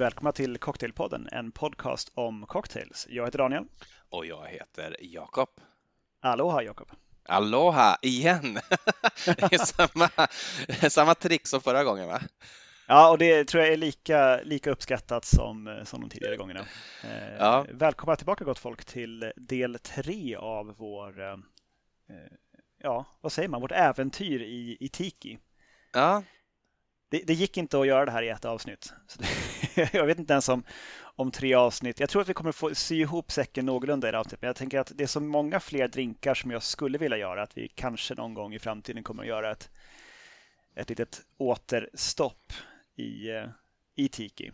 Välkomna till Cocktailpodden, en podcast om cocktails. Jag heter Daniel. Och jag heter Jakob. Aloha Jakob. Aloha igen! Det är samma, samma trick som förra gången va? Ja, och det tror jag är lika, lika uppskattat som, som de tidigare gångerna. Eh, ja. Välkomna tillbaka gott folk till del tre av vår, eh, ja, vad säger man, vårt äventyr i, i Tiki. Ja, det, det, gick inte att göra det här i ett avsnitt. jag vet inte ens om, om tre avsnitt. Jag tror att vi kommer få sy ihop säcken någorlunda i det avsnittet. Men jag tänker att det är så många fler drinkar som jag skulle vilja göra att vi kanske någon gång i framtiden kommer att göra ett, ett litet återstopp i, eh, i Tiki.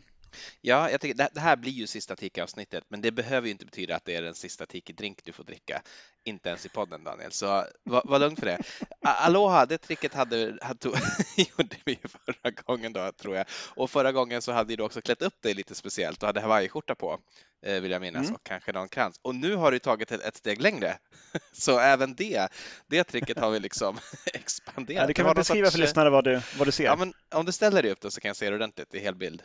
Ja, jag tycker det här blir ju sista Tiki-avsnittet, men det behöver ju inte betyda att det är den sista Tiki-drink du får dricka. Inte ens i podden, Daniel, så var, var lugn för det. Aloha, det tricket hade, hade, gjorde vi förra gången då, tror jag. Och förra gången så hade du också klätt upp dig lite speciellt och hade hawaiiskjorta på, eh, vill jag minnas, mm. och kanske någon krans. Och nu har du tagit ett, ett steg längre, så även det, det tricket har vi liksom expanderat. Ja, du kan väl beskriva sorts... för lyssnare vad du, vad du ser? Ja, men om du ställer dig upp då så kan jag se det ordentligt i helbild.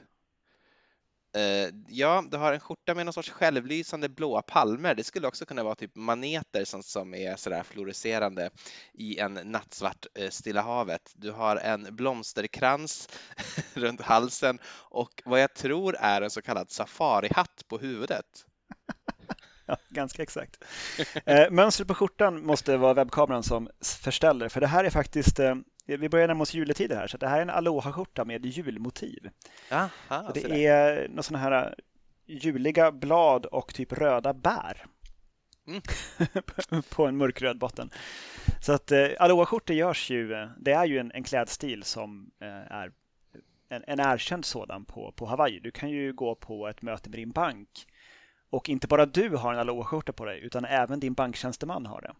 Uh, ja, du har en skjorta med någon sorts självlysande blåa palmer. Det skulle också kunna vara typ maneter som, som är sådär fluorescerande i en nattsvart uh, Stilla havet. Du har en blomsterkrans runt halsen och vad jag tror är en så kallad safarihatt på huvudet. Ja, ganska exakt. Eh, mönstret på skjortan måste vara webbkameran som förställer, för det här är faktiskt eh, vi börjar närma oss juletider här, så det här är en aloha-skjorta med julmotiv. Aha, det är några sådana här äh, juliga blad och typ röda bär. Mm. på en mörkröd botten. Så att eh, aloha-skjortor görs ju, äh, det är ju en, en klädstil som eh, är en, en erkänd sådan på, på Hawaii. Du kan ju gå på ett möte med din bank och inte bara du har en aloha-skjorta på dig utan även din banktjänsteman har det.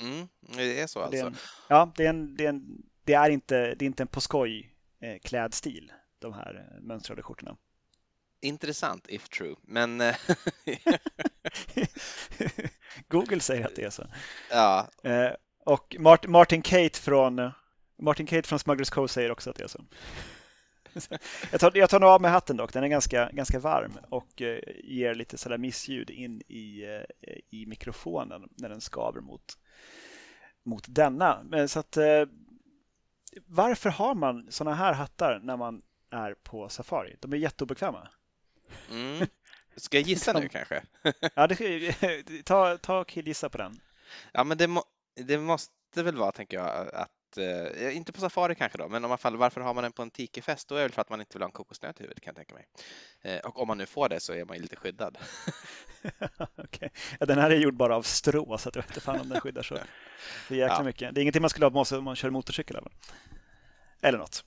Mm, det är så alltså? Det är en, ja, det är en, det är en det är inte, det är inte en på skoj eh, klädstil, de här eh, mönstrade skjortorna. Intressant if true, men eh, Google säger att det är så. Ja. Och Martin Kate från Martin Kate från Smugglers Cove säger också att det är så. Jag tar, jag tar nog av mig hatten dock, den är ganska, ganska varm och ger lite sådär missljud in i, i mikrofonen när den skaver mot, mot denna. Men så att varför har man sådana här hattar när man är på safari? De är jätteobekväma. Mm. Ska jag gissa nu kanske? ja, det, ta, ta och gissa på den. Ja, men det, må, det måste väl vara, tänker jag, att eh, inte på safari kanske då, men om man fall, varför har man den på en tikifest? Då är det väl för att man inte vill ha en kokosnöt i huvudet kan jag tänka mig. Eh, och om man nu får det så är man ju lite skyddad. okay. ja, den här är gjord bara av strå så att jag vet inte fan om den skyddar så. Det är jäkla ja. mycket. Det är ingenting man skulle ha på sig om man kör motorcykel. Eller, eller något.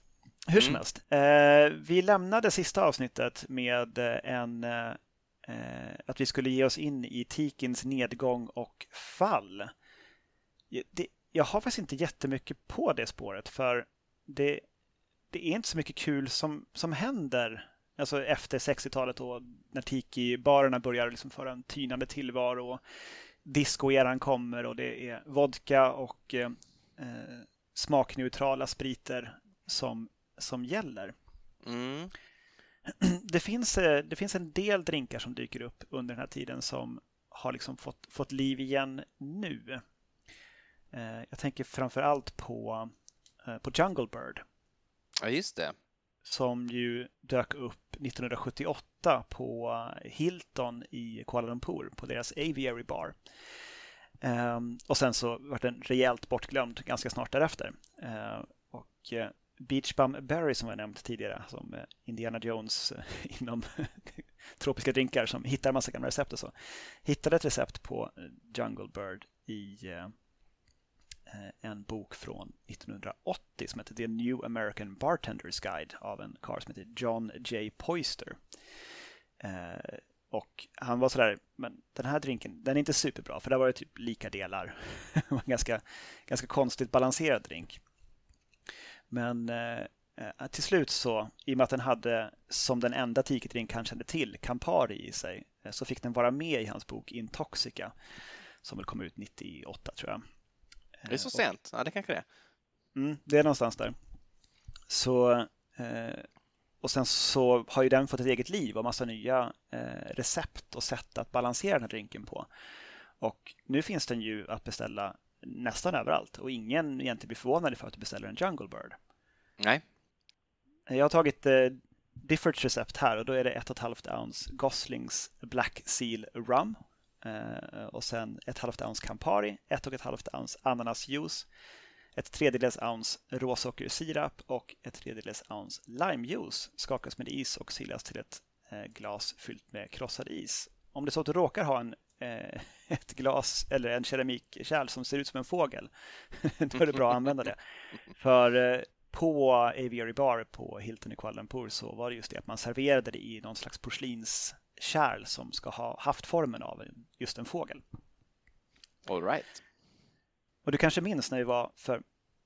Hur som mm. helst. Eh, vi lämnade sista avsnittet med en eh, att vi skulle ge oss in i tikins nedgång och fall. Det, jag har faktiskt inte jättemycket på det spåret för det, det är inte så mycket kul som, som händer alltså efter 60-talet då när tiki-barerna börjar liksom föra en tynande tillvaro. Och discoeran kommer och det är vodka och eh, smakneutrala spriter som, som gäller. Mm. Det, finns, eh, det finns en del drinkar som dyker upp under den här tiden som har liksom fått, fått liv igen nu. Eh, jag tänker framför allt på, eh, på Jungle Bird. Ja, just det. Som ju dök upp 1978 på Hilton i Kuala Lumpur på deras Aviary Bar. Ehm, och sen så var den rejält bortglömd ganska snart därefter. Ehm, och eh, Beach Bum Berry som jag nämnt tidigare, som Indiana Jones inom tropiska drinkar som hittar massa gamla recept och så, hittade ett recept på Jungle Bird i Eh, en bok från 1980 som heter The New American Bartenders Guide av en karl som heter John J. Poister. Eh, och han var sådär, men den här drinken, den är inte superbra för det var det typ lika delar. en ganska, ganska konstigt balanserad drink. Men eh, eh, till slut så, i och med att den hade som den enda tikedrink han kände till, Campari i sig, så fick den vara med i hans bok Intoxica som väl kom ut 98 tror jag. Det är så sent? Ja, det kanske det är. Mm, det är någonstans där. Så eh, och sen så har ju den fått ett eget liv och massa nya eh, recept och sätt att balansera den här drinken på. Och nu finns den ju att beställa nästan överallt och ingen egentligen blir förvånad för att du beställer en Jungle Bird. Nej. Jag har tagit eh, Diffords recept här och då är det 1,5 ounce Goslings Black Seal Rum eh, Eh, och sen 1,5 ounce Campari, 1,5 ounce ananasjuice, ett tredjedels ounce råsockersirap och ett tredjedels ounce limejuice skakas med is och silas till ett eh, glas fyllt med krossad is. Om det så att du råkar ha en, eh, ett glas eller en keramikkärl som ser ut som en fågel, då är det bra att använda det. För eh, på Aviary Bar på Hilton i Kuala Lumpur så var det just det att man serverade det i någon slags porslins porslinskärl som ska ha haft formen av just en fågel. All right. Och du kanske minns när vi var, för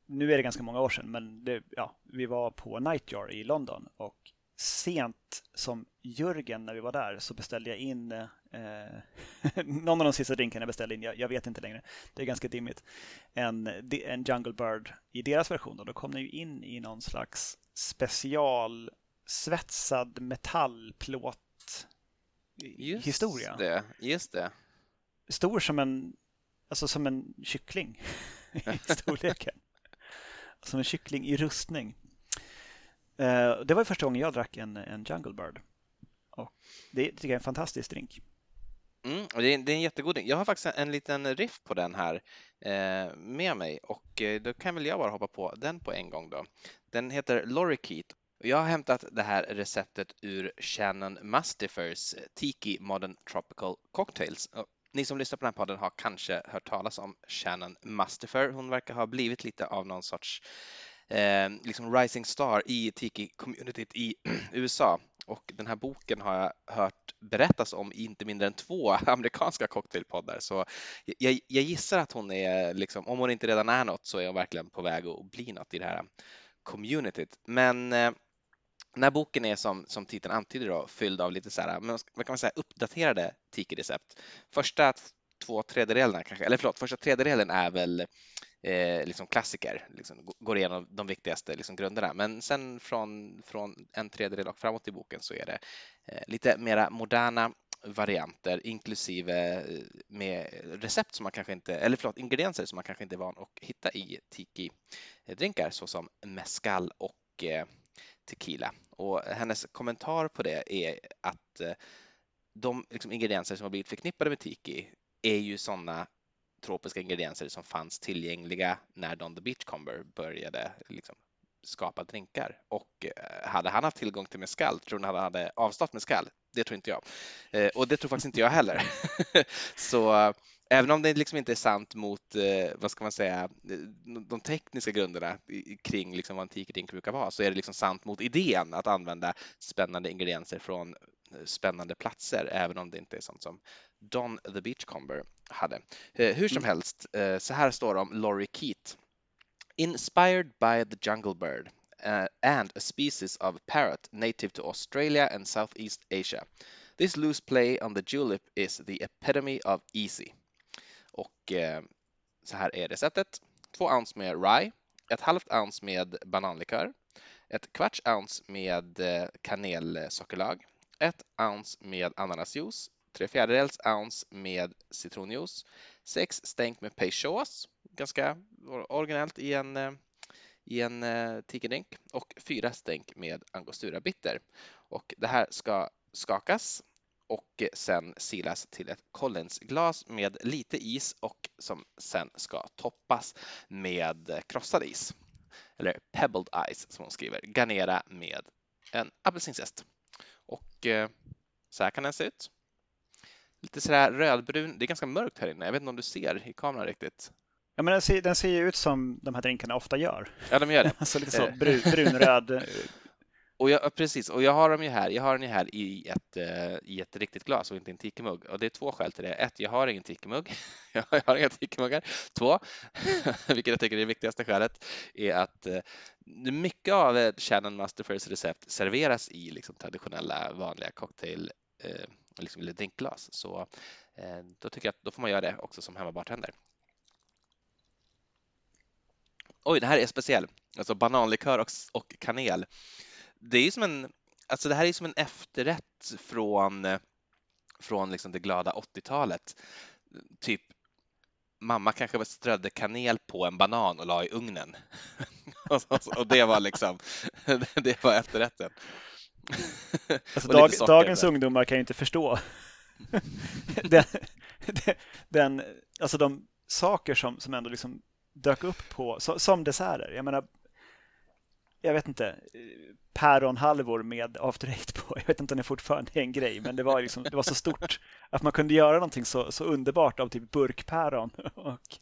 nu är det ganska många år sedan, men det, ja, vi var på Nightjar i London och sent som Jörgen när vi var där så beställde jag in eh, någon av de sista drinkarna jag beställde in, jag, jag, vet inte längre, det är ganska dimmigt, en, en Jungle Bird i deras version. Och då kom den ju in i någon slags special svetsad metallplåt just historia. Det, just det. Stor som en, alltså som en kyckling i storleken. som en kyckling i rustning. Eh, det var första gången jag drack en, en Jungle Bird. Och det tycker jag är en fantastisk drink. Mm, det, är, det är en jättegod drink. Jag har faktiskt en liten riff på den här eh, med mig och eh, då kan väl jag bara hoppa på den på en gång då. Den heter Lorikeet jag har hämtat det här receptet ur Shannon Mustifers Tiki Modern Tropical Cocktails. Ni som lyssnar på den här podden har kanske hört talas om Shannon Mustifer. Hon verkar ha blivit lite av någon sorts eh, liksom rising star i Tiki-communityt i USA. Och den här boken har jag hört berättas om i inte mindre än två amerikanska cocktailpoddar. Så jag, jag gissar att hon är, liksom, om hon inte redan är något, så är hon verkligen på väg att bli något i det här communityt. Men eh, den här boken är som, som titeln antyder då, fylld av lite så här, vad kan man säga, uppdaterade tiki-recept. Första två tredjedelarna kanske, eller förlåt, första tredjedelen är väl eh, liksom klassiker, liksom, går igenom de viktigaste liksom, grunderna. Men sen från, från en tredjedel och framåt i boken så är det eh, lite mera moderna varianter inklusive eh, med recept som man kanske inte, eller förlåt, ingredienser som man kanske inte är van att hitta i tiki-drinkar såsom mescal och eh, tequila. Och hennes kommentar på det är att eh, de liksom, ingredienser som har blivit förknippade med tiki är ju sådana tropiska ingredienser som fanns tillgängliga när Don the Beachcomber började liksom, skapa drinkar. Och eh, hade han haft tillgång till mescal, tror ni han hade avstått mescal? Det tror inte jag. Eh, och det tror faktiskt inte jag heller. Så även om det liksom inte är sant mot, eh, vad ska man säga, de tekniska grunderna kring liksom vad en tikerdrink brukar vara, så är det liksom sant mot idén att använda spännande ingredienser från spännande platser, även om det inte är sånt som Don the Beachcomber hade. Hur som mm. helst, så här står det om Laurie Keat Inspired by the jungle bird uh, and a species of parrot native to Australia and Southeast Asia. This loose play on the julep is the epitome of easy. Och eh, så här är receptet. Två ounce med rye, ett halvt ounce med bananlikör, ett kvarts ounce med eh, kanelsockerlag, ett ounce med ananasjuice, tre fjärdedels ounce med citronjuice, sex stänk med peychaus, ganska originellt i en, eh, i en eh, och fyra stänk med angostura bitter. Och det här ska skakas och sen silas till ett Collins-glas med lite is och som sen ska toppas med krossad is. Eller pebbled ice som hon skriver. Garnera med en apelsinzest. Och eh, så här kan den se ut. Lite sådär rödbrun. Det är ganska mörkt här inne. Jag vet inte om du ser i kameran riktigt. Ja, men den ser, den ser ju ut som de här drinkarna ofta gör. Ja, de gör det. alltså lite så brun, brunröd. Och jag, precis, och jag har dem ju här. Jag har den ju här i ett, eh, i ett riktigt glas och inte en tikemugg. Och det är två skäl till det. Ett, jag har ingen tikemugg. jag har inga tikemuggar. Två, vilket jag tycker är det viktigaste skälet, är att eh, mycket av Shannon Masterfirst recept serveras i liksom, traditionella vanliga cocktail eh, liksom, eller drinkglas. Så då tycker jag att då får man göra det också som hemmabartender. Oj, det här är speciell. Alltså bananlikör och, och kanel. Det är som en, alltså det här är som en efterrätt från, från liksom det glada 80-talet. Typ mamma kanske strödde kanel på en banan och la i ugnen. och det var liksom, det var efterrätten. Alltså dag, dagens där. ungdomar kan ju inte förstå den, den, alltså de saker som, som ändå liksom dök upp på, som desserter. Jag menar, jag vet inte, päronhalvor med after eight på. Jag vet inte om det fortfarande är en grej, men det var, liksom, det var så stort att man kunde göra någonting så, så underbart av typ burkpäron och,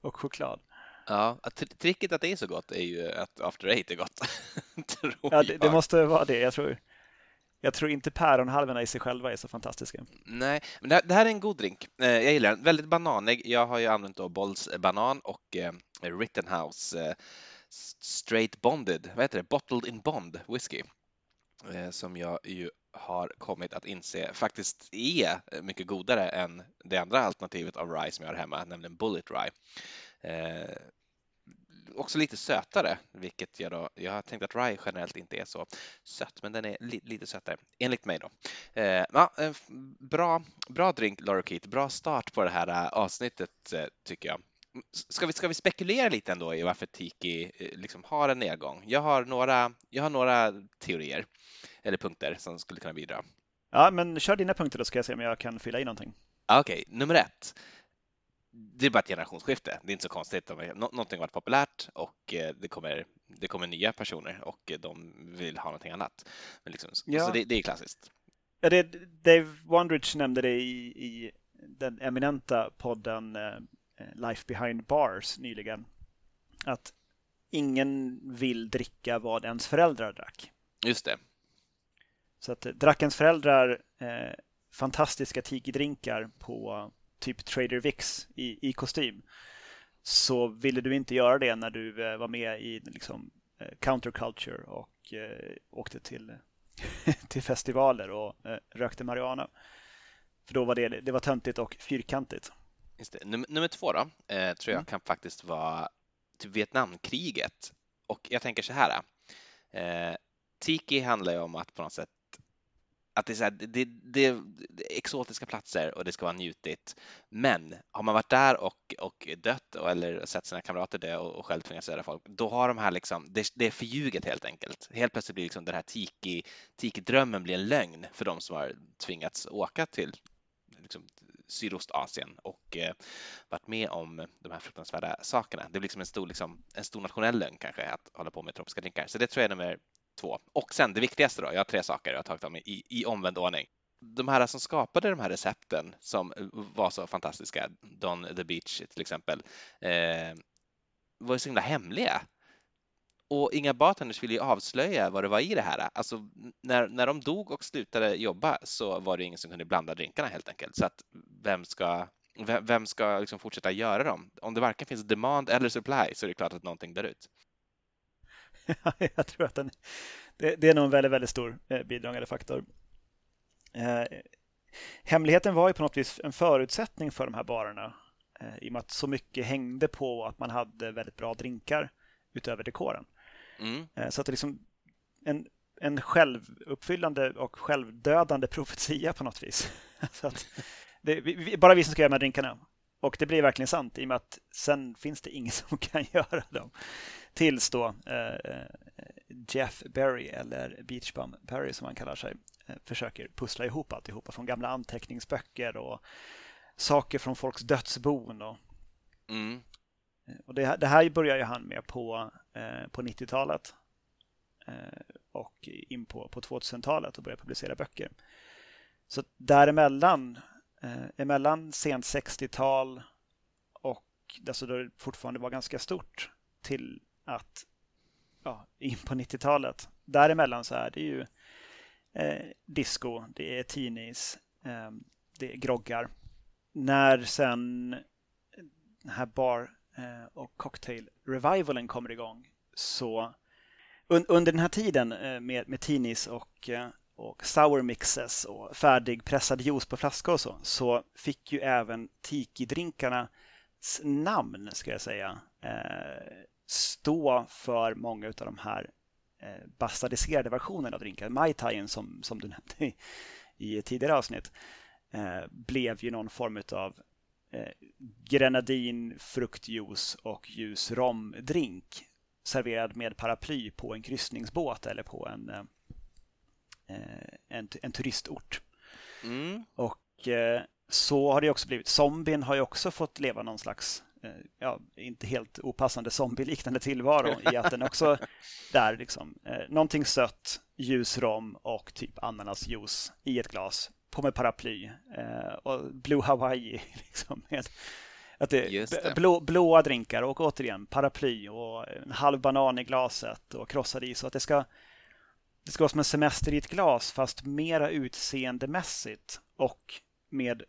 och choklad. Ja, tricket att det är så gott är ju att after eight är gott. ja, det, det, måste vara det. Jag tror, jag tror inte päronhalvorna i sig själva är så fantastiska. Nej, men det här, det här är en god drink. Eh, jag gillar den. Väldigt bananig. Jag har ju använt då Bolls banan och eh, Rittenhouse eh, Straight Bonded, vad heter det? Bottled in Bond whisky eh, som jag ju har kommit att inse faktiskt är mycket godare än det andra alternativet av rye som jag har hemma, nämligen Bullet Rye. Eh, också lite sötare, vilket jag då, jag har tänkt att rye generellt inte är så sött, men den är li, lite sötare, enligt mig då. Eh, ja, bra, bra drink, Laura bra start på det här eh, avsnittet eh, tycker jag. Ska vi, ska vi spekulera lite ändå i varför Tiki eh, liksom har en nedgång? Jag har, några, jag har några teorier eller punkter som skulle kunna bidra. Ja, men kör dina punkter då ska jag se om jag kan fylla i någonting. Okej, okay, nummer ett det är bara ett generationsskifte. Det är inte så konstigt. Någonting har varit populärt och eh, det kommer, det kommer nya personer och de vill ha någonting annat. Men liksom, ja. Så det, det, är klassiskt. Ja, det, Dave Wondrich nämnde det i, i den eminenta podden eh, Life behind bars nyligen. Att ingen vill dricka vad ens föräldrar drack. Just det. Så att drack ens föräldrar eh, fantastiska tiki-drinkar på typ Trader Vicks i, i kostym så ville du inte göra det när du eh, var med i liksom, eh, counterculture och eh, åkte till, till festivaler och eh, rökte marijuana. För då var det, det var töntigt och fyrkantigt. Num nummer två då, eh, tror jag mm. kan faktiskt vara typ Vietnamkriget. Och jag tänker så här. Eh, Tiki handlar ju om att på något sätt att det är, så här, det, det, det, exotiska platser och det ska vara njutigt. Men har man varit där och, och dött eller sett sina kamrater dö och, och själv tvingats döda folk, då har de här liksom, det, det är förljuget helt enkelt. Helt plötsligt blir liksom den här tiki, tiki-drömmen blir en lögn för de som har tvingats åka till liksom, Sydostasien och eh, varit med om de här fruktansvärda sakerna. Det blir liksom en stor, liksom, en stor nationell lögn kanske att hålla på med tropiska drinkar. Så det tror jag är nummer två. Och sen det viktigaste då, jag har tre saker jag har tagit av i, i omvänd ordning. De här som skapade de här recepten som eh, var så fantastiska, Don the Beach till exempel, eh, var ju så himla hemliga. Och inga bartenders ville ju avslöja vad det var i det här. Alltså, när, när de dog och slutade jobba så var det ingen som kunde blanda drinkarna helt enkelt. Så att vem ska, vem ska liksom fortsätta göra dem? Om det varken finns demand eller supply så är det klart att någonting dör ut. jag tror att den, det, det, är nog en väldigt, väldigt stor eh, bidragande faktor. Eh, hemligheten var ju på något vis en förutsättning för de här barerna eh, i och med att så mycket hängde på att man hade väldigt bra drinkar utöver dekoren. Mm. Eh, så att det liksom en, en självuppfyllande och självdödande profetia på något vis. så att det, vi, bara vi som ska göra de här drinkarna. Och det blir verkligen sant i och med att sen finns det ingen som kan göra dem. Tills då eh, Jeff Berry eller Beach Bum Berry som han kallar sig eh, försöker pussla ihop alltihopa från gamla anteckningsböcker och saker från folks dödsbon. Och, mm. och det, det, här börjar ju han med på, eh, Eh, på 90-talet eh, och in på, på 2000-talet och började publicera böcker. Så däremellan, eh, emellan sent 60-tal och alltså då det fortfarande var ganska stort till att ja, in på 90-talet, däremellan så är det ju eh, disco, det är teenies, eh, det är groggar. När sen den här bar Eh, och cocktail-revivalen kommer igång så un under den här tiden eh, med, med tinis och, eh, och sour mixes och färdigpressad juice på flaska och så, så fick ju även tiki-drinkarnas namn, ska jag säga, stå för många av de här bastardiserade versionerna av drinkar. Mai Taien som, som du nämnde i, i ett tidigare avsnitt blev ju någon form av grenadin, fruktjuice och ljus romdrink serverad med paraply på en kryssningsbåt eller på en, eh, eh en, en turistort. Mm. Och eh, så har det också blivit. Zombien har ju också fått leva någon slags Eh, ja, inte helt opassande zombieliknande tillvaro i att den också där liksom eh, någonting sött, ljus rom och typ ananasjuice i ett glas på med paraply eh, och Blue Hawaii liksom med att det, det. Blå, blåa drinkar och återigen paraply och en halv banan i glaset och krossad is och att det ska det ska vara som en semester i ett glas fast mera utseendemässigt och med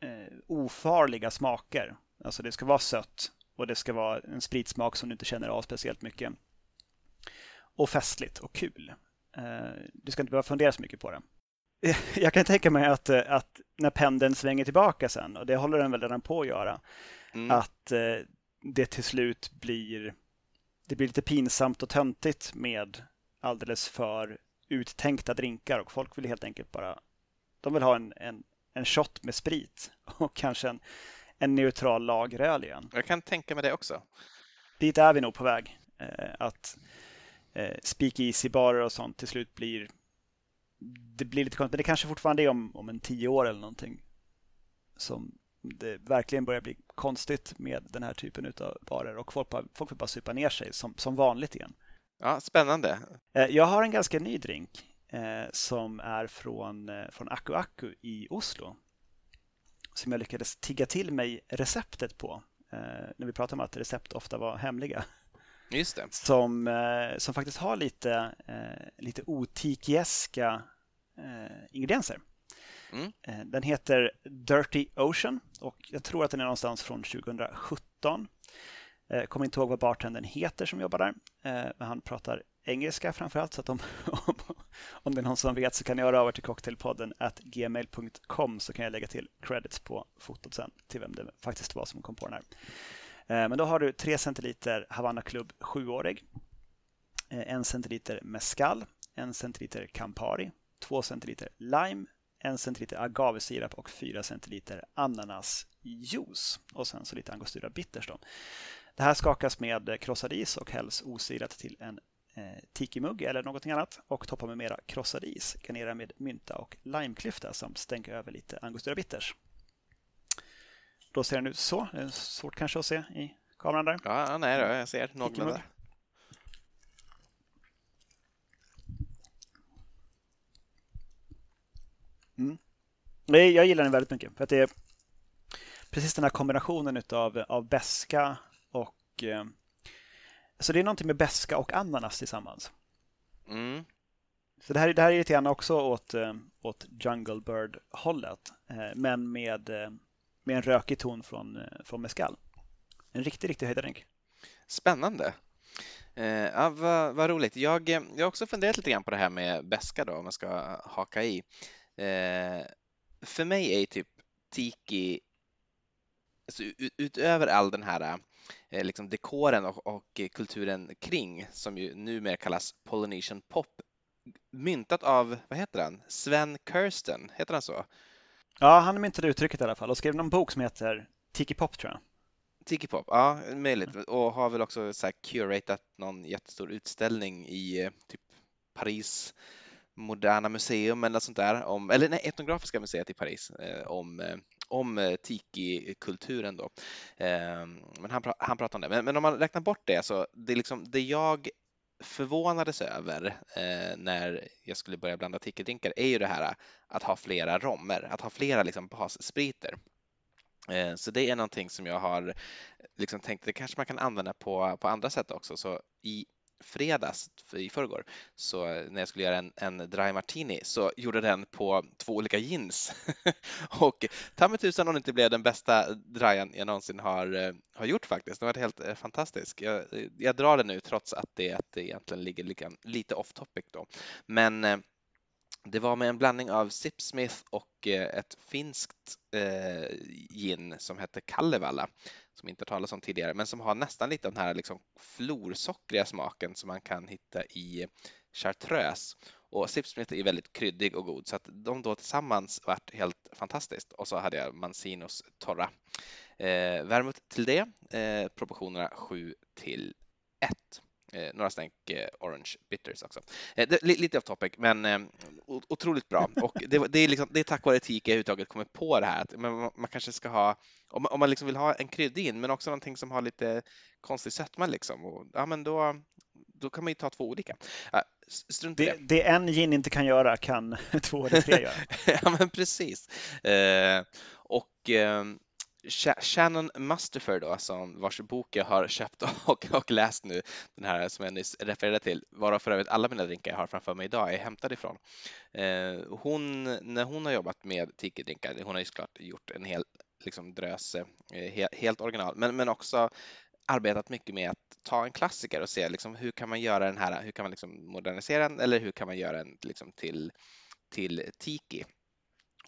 eh, ofarliga smaker. Alltså det ska vara sött och det ska vara en spritsmak som du inte känner av speciellt mycket. Och festligt och kul. Eh, du ska inte behöva fundera så mycket på det. Jag kan tänka mig att, eh, att när pendeln svänger tillbaka sen, och det håller den väl redan på att göra, mm. att eh, det till slut blir, det blir lite pinsamt och töntigt med alldeles för uttänkta drinkar och folk vill helt enkelt bara, de vill ha en, en, en shot med sprit och kanske en, en neutral lageröl igen. Jag kan tänka mig det också. Dit är vi nog på väg. Eh, att eh, speakeasy-barer och sånt till slut blir det blir lite konstigt, men det kanske fortfarande är om, om en tio år eller någonting som det verkligen börjar bli konstigt med den här typen av barer och folk, bara, folk vill bara supa ner sig som, som vanligt igen. Ja, spännande. Eh, jag har en ganska ny drink eh, som är från, eh, från Aku Aku i Oslo som jag lyckades tigga till mig receptet på. Eh, när vi pratade om att recept ofta var hemliga. Som, eh, som faktiskt har lite, eh, lite otikieska eh, ingredienser. Mm. Den heter Dirty Ocean och jag tror att den är någonstans från 2017. Jag eh, kommer inte ihåg vad bartendern heter som jobbar där. Men han pratar engelska framförallt så att om, om det är någon som vet så kan jag höra över till cocktailpodden at gmail.com så kan jag lägga till credits på fotot sen till vem det faktiskt var som kom på den här. Eh, men då har du 3 centiliter Havanna Club 7-årig, 1 eh, centiliter Mescal, 1 centiliter Campari, 2 centiliter Lime, 1 centiliter agavesirap och 4 centiliter ananasjuice. Och sen så lite angostura bitters. Då. Det här skakas med krossad is och hälls osirat till en eh, tikimugg eller någonting annat och toppa med mera krossad is. Garnera med mynta och limeklyfta samt stänka över lite angostura bitters. Då ser den ut så. Det är svårt kanske att se i kameran där. Ja, nej då, jag ser någorlunda. Mm. Jag gillar den väldigt mycket för att det är precis den här kombinationen utav, av beska och eh, så det är någonting med beska och ananas tillsammans. Mm. Så det här, det här är lite grann också åt, eh, åt Jungle Bird-hållet, eh, men med, eh, med en rökig ton från, eh, från mescal. En riktig, riktig höjdardrink. Spännande. Eh, ja, vad, vad, roligt. Jag, eh, jag har också funderat lite grann på det här med beska då, om man ska haka i. för mig är typ tiki, alltså, utöver all den här Eh, liksom dekoren och, och, kulturen kring som ju numera kallas Polynesian pop myntat av, vad heter han, Sven Kirsten, heter han så? Ja, han myntade uttrycket i alla fall och skrev någon bok som heter Tiki Pop tror jag. Tiki Pop, ja, möjligt. Och har väl också så här curatat någon jättestor utställning i eh, typ Paris Moderna Museum eller sånt där, om, eller nej, Etnografiska museet i Paris, eh, om eh, om eh, tiki-kulturen då. Eh, men han, han pratar om det. Men, men, om man räknar bort det så det är liksom det jag förvånades över eh, när jag skulle börja blanda tickeldrinkar är ju det här eh, att ha flera rommer, att ha flera liksom basspriter. Eh, så det är någonting som jag har eh, liksom tänkt, det kanske man kan använda på, på andra sätt också. Så i fredags, i förrgår, så när jag skulle göra en, en dry martini så gjorde den på två olika gins. och ta mig tusan om det inte blev den bästa dryan jag någonsin har, eh, har gjort faktiskt. Den var helt eh, fantastisk. Jag, eh, jag drar den nu trots att det, att det egentligen ligger lite, lite off topic då. Men eh, det var med en blandning av Sipsmith och eh, ett finskt eh, gin som hette Kalevala som inte talas om tidigare, men som har nästan lite den här liksom florsockriga smaken som man kan hitta i chartreuse. Och Sipsmith är väldigt kryddig och god så att de då tillsammans vart helt fantastiskt. Och så hade jag Mancinos torra eh, vermouth till det. Eh, proportionerna 7 till 1. Eh, några stänk eh, Orange Bitters också. Eh, det, lite off topic, men eh, otroligt bra. Och det, det, är liksom, det är tack vare Tika jag överhuvudtaget kommit på det här. Att man, man kanske ska ha, om, om man liksom vill ha en kryddig in, men också någonting som har lite konstig sötma liksom. Och, ja, men då, då kan man ju ta två olika. Strunt det, det en gin inte kan göra kan två eller tre göra. ja, men precis. Eh, och eh, Shannon Mustafer då, som vars bok jag har köpt och, och läst nu, den här som jag nyss refererade till, varav för övrigt alla mina drinkar jag har framför mig idag är hämtade ifrån. Eh, hon, när hon har jobbat med tiki-drinkar, hon har ju såklart gjort en hel liksom drös, eh, helt original, men, men också arbetat mycket med att ta en klassiker och se liksom, hur kan man göra den här, hur kan man liksom modernisera den eller hur kan man göra den liksom till, till Tiki?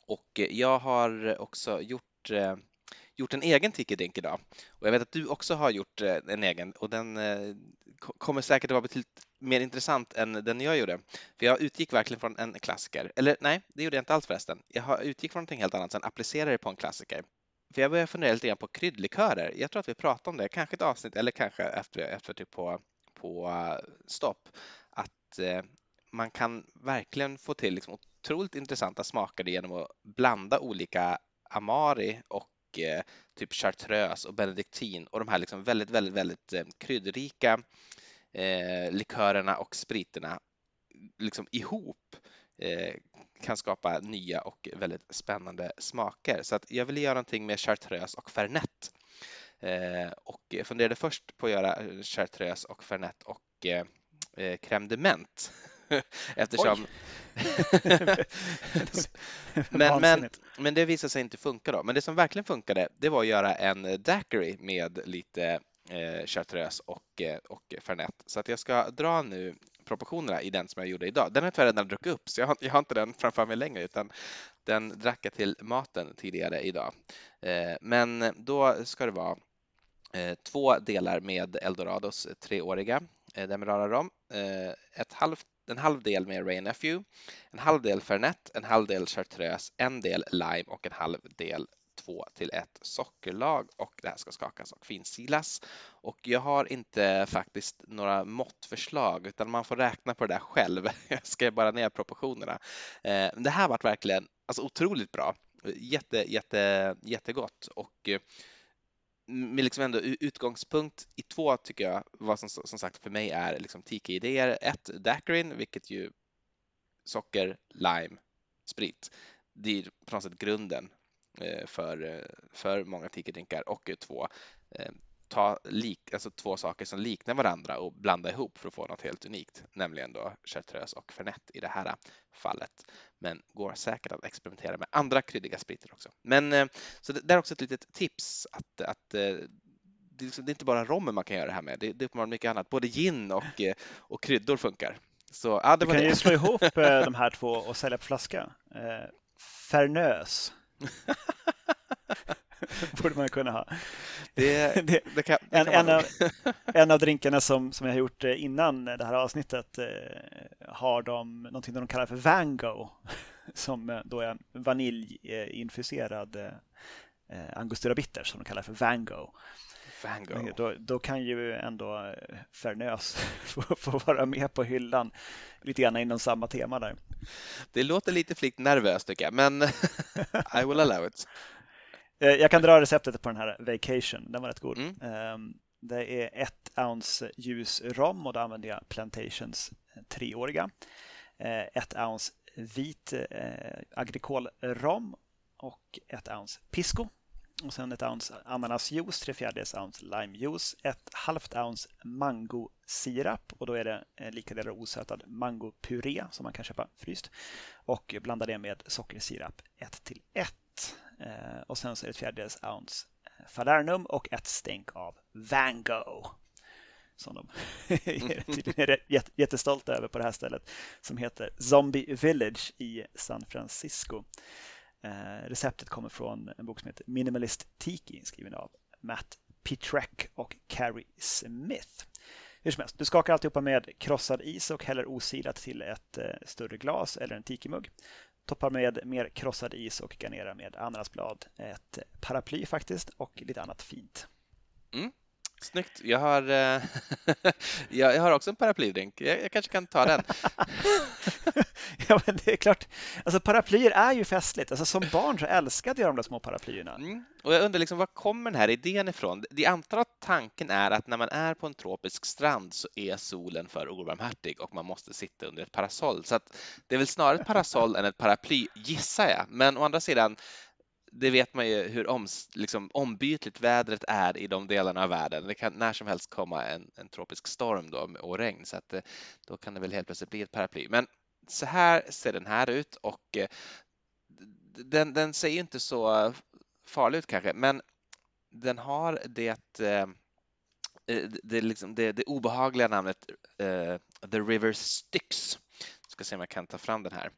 Och jag har också gjort eh, gjort en egen tiki-drink idag och jag vet att du också har gjort eh, en egen och den eh, kommer säkert att vara betydligt mer intressant än den jag gjorde. För jag utgick verkligen från en klassiker. Eller nej, det gjorde jag inte alls förresten. Jag utgick från någonting helt annat, sen applicerade det på en klassiker. För jag började fundera lite grann på kryddlikörer. Jag tror att vi pratade om det, kanske ett avsnitt eller kanske efter, efter typ på, på eh, stopp. Att man kan verkligen få till liksom otroligt intressanta smaker genom att blanda olika amari och eh, typ chartreuse och benediktin och de här liksom väldigt, väldigt, väldigt eh, kryddrika eh, likörerna och spriterna liksom ihop eh, kan skapa nya och väldigt spännande smaker. Så att jag ville göra någonting med chartreuse och fernet. Och funderade först på att göra chartreuse och fernet och eh, crème de menthe. Eftersom... men, men, men det visade sig inte funka då. Men det som verkligen funkade, det var att göra en daiquiri med lite eh, chartreuse och, eh, och fernet. Så att jag ska dra nu proportionerna i den som jag gjorde idag. Den har jag tyvärr redan druckit upp så jag har, jag har, inte den framför mig längre utan den drack jag till maten tidigare idag. Eh, men då ska det vara eh, två delar med Eldorados treåriga eh, Demerara rom, ett halvt en halv del med Ray Nephew, en halv del Fernet, en halv del Chartreuse, en del Lime och en halv del 2 till 1 sockerlag och det här ska skakas och finsilas. Och jag har inte faktiskt några måttförslag utan man får räkna på det där själv. Jag ska bara ner proportionerna. Eh, det här varit verkligen alltså, otroligt bra. Jätte, jätte, jättegott och eh, med liksom ändå utgångspunkt i två tycker jag vad som, som sagt för mig är liksom tiki-idéer. Ett, daiquirin, vilket ju socker, lime, sprit. Det är på något sätt grunden eh, för, eh, för många tiki-drinkar och två, eh, ta lik, alltså två saker som liknar varandra och blanda ihop för att få något helt unikt, nämligen då chartreuse och fernet i det här fallet. Men går säkert att experimentera med andra kryddiga spriter också. Men så det, är också ett litet tips att, att det, liksom, det är inte bara rommen man kan göra det här med, det, det är uppenbarligen mycket annat. Både gin och, och kryddor funkar. Så, det du kan det. ju slå ihop de här två och sälja på flaska. Fernös borde man kunna ha. Det, det, det kan, en, en, av, en, av, drinkarna som, som jag har gjort eh, innan det här avsnittet eh, har de någonting de kallar för Vango som eh, då är en vaniljinfuserad angostura bitter som de kallar för Vango. Vango. Då, då, kan ju ändå Fernös få, få, vara med på hyllan lite grann inom samma tema där. Det låter lite flikt nervöst tycker jag, men I will allow it. Eh, jag kan dra receptet på den här Vacation, den var rätt god. Mm. Ehm, det är ett ounce ljus rom och då använder jag Plantations eh, treåriga. Eh, ett ounce vit agricol-rom och ett ounce pisco. Och sen ett ounce ananasjuice, tre fjärdedels ounce limejuice, ett halvt ounce mangosirap och då är det lika delar osötad mangopuré som man kan köpa fryst och blanda det med sockersirap 1 till 1. Eh, och sen så är det ett fjärdedels ounce eh, Falernum och ett stänk av Vango. som de tydligen är jättestolta över på det här stället, som heter Zombie Village i San Francisco. Eh, receptet kommer från en bok som heter Minimalist Tiki skriven av Matt Pitrek och Carrie Smith. Hur som helst, du skakar alltihopa med krossad is och häller osilat till ett eh, större glas eller en tikimugg. Toppar med mer krossad is och garnerar med ananasblad, ett paraply faktiskt och lite annat fint. Mm. Snyggt. Jag har, eh, jag har också en paraplydrink. Jag, jag kanske kan ta den. ja, men det är klart. Alltså paraplyer är ju festligt. Alltså, som barn så älskade jag de där små paraplyerna. Mm. Och jag undrar liksom, var kommer den här idén ifrån? Det antar att tanken är att när man är på en tropisk strand så är solen för obarmhärtig och man måste sitta under ett parasoll. Så att det är väl snarare ett parasoll än ett paraply, gissar jag. Men å andra sidan, det vet man ju hur om, liksom, ombytligt vädret är i de delarna av världen. Det kan när som helst komma en, en tropisk storm då, och regn så att eh, då kan det väl helt plötsligt bli ett paraply. Men så här ser den här ut och eh, den, den ser ju inte så farlig ut kanske, men den har det eh, det, liksom, det, det obehagliga namnet uh, The River Styx. Jag ska se om jag kan ta fram den här.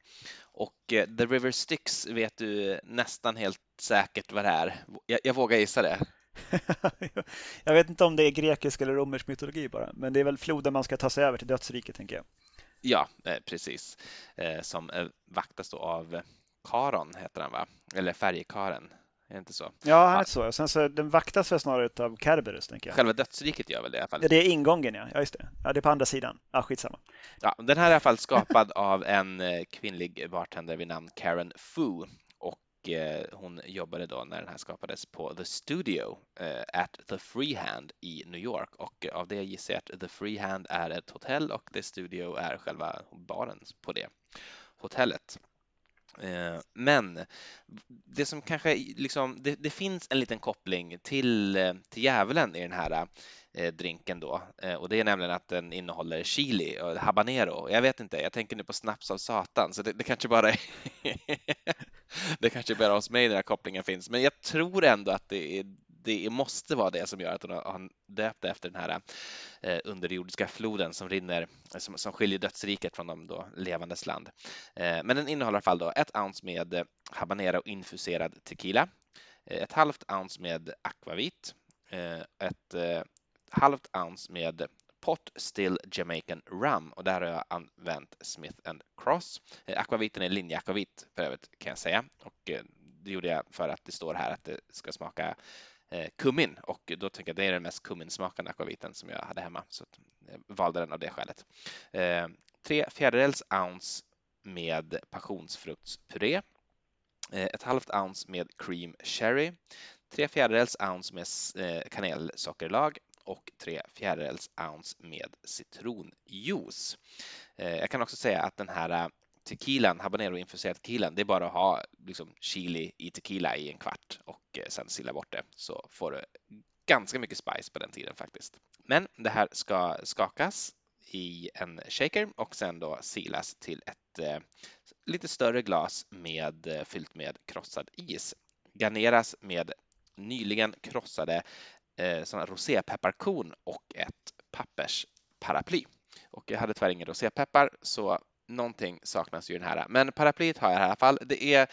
Och eh, The River Styx vet du nästan helt säkert vad det är. Jag, jag vågar gissa det. jag vet inte om det är grekisk eller romersk mytologi bara, men det är väl floden man ska ta sig över till dödsriket tänker jag. Ja, eh, precis. Eh, som vaktas då av Karon heter han va? Eller färjekaren inte så? Ja, han är så. Och sen så den vaktas väl snarare av Kerberus, tänker jag. Själva dödsriket gör väl det i alla fall? Ja, det är ingången, ja. Ja, just det. Ja, det är på andra sidan. Ja, skitsamma. Ja, den här är i alla fall skapad av en eh, kvinnlig bartender vid namn Karen Fu och eh, hon jobbade då när den här skapades på The Studio eh, at The Freehand i New York och av det gissar jag att The Freehand är ett hotell och The Studio är själva baren på det hotellet. Eh, men det som kanske liksom, det, det, finns en liten koppling till, eh, till djävulen i den här eh, drinken då eh, och det är nämligen att den innehåller chili och habanero. Jag vet inte, jag tänker nu på snaps av satan så det, det kanske bara är det kanske bara hos mig den här kopplingen finns, men jag tror ändå att det är det måste vara det som gör att hon har döpt efter den här eh, underjordiska floden som rinner, som, som skiljer dödsriket från de då levandes land. Eh, men den innehåller i alla fall då ett ounce med eh, habanero infuserad tequila, ett halvt ounce med akvavit, ett halvt ounce med Pot Still Jamaican Rum och där har jag använt Smith Cross. Akvaviten är linjeakvavit för övrigt kan jag säga och det gjorde jag för att det står här att det ska smaka Eh, kummin. Och då tänker jag att det är den mest kumminsmakande akvaviten som jag hade hemma. Så jag eh, valde den av det skälet. Eh, tre fjärdedels ounce med passionsfruktspuré, ett halvt ounce med cream sherry, tre fjärdedels ounce med kanelsockerlag. Och tre fjärdedels ounce med citronjuice. Jag kan också säga att den här tequilan, habanero-infuserad tequilan, det är bara att ha liksom, chili i tequila i en kvart och eh, sen silla bort det så får du ganska mycket spice på den tiden faktiskt. Men det här ska skakas i en shaker och sen då silas till ett eh, lite större glas med eh, fyllt med krossad is. Garneras med nyligen krossade eh, såna rosépepparkorn och ett pappersparaply. Och jag hade tyvärr ingen rosépeppar så någonting saknas ju i den här. Men paraplyet har jag i alla fall. Det är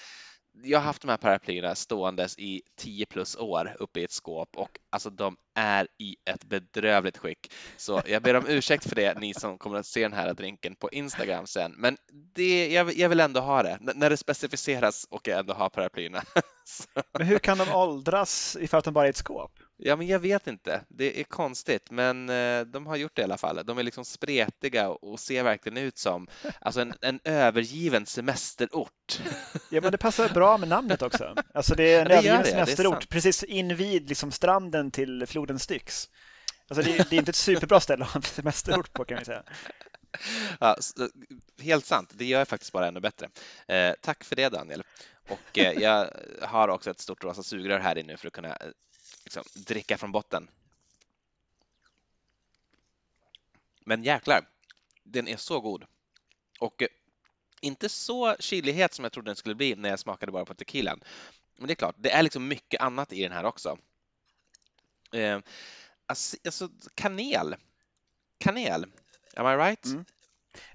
jag har haft de här paraplyerna ståendes i 10 plus år uppe i ett skåp och alltså de är i ett bedrövligt skick. Så jag ber om ursäkt för det, ni som kommer att se den här drinken på Instagram sen. Men det, jag, jag vill ändå ha det. N när det specificeras och jag ändå har paraplyerna. Men hur kan de åldras ifall de bara är ett skåp? Ja, men jag vet inte. Det är konstigt, men eh, de har gjort det i alla fall. De är liksom spretiga och ser verkligen ut som alltså en, en övergiven semesterort. Ja, men det passar bra med namnet också. Alltså det är en ja, övergiven det, semesterort precis invid liksom stranden till floden Styx. Alltså det, det, är inte ett superbra ställe att ha en semesterort på kan vi säga. Ja, helt sant, det gör faktiskt bara ännu bättre. Eh, tack för det Daniel. Och eh, jag har också ett stort rosa sugrör här inne för att kunna eh, liksom, dricka från botten. Men jäklar, den är så god. Och eh, inte så kylighet som jag trodde den skulle bli när jag smakade bara på tequilan. Men det är klart, det är liksom mycket annat i den här också. Eh, alltså, kanel kanel. Am I right? Mm.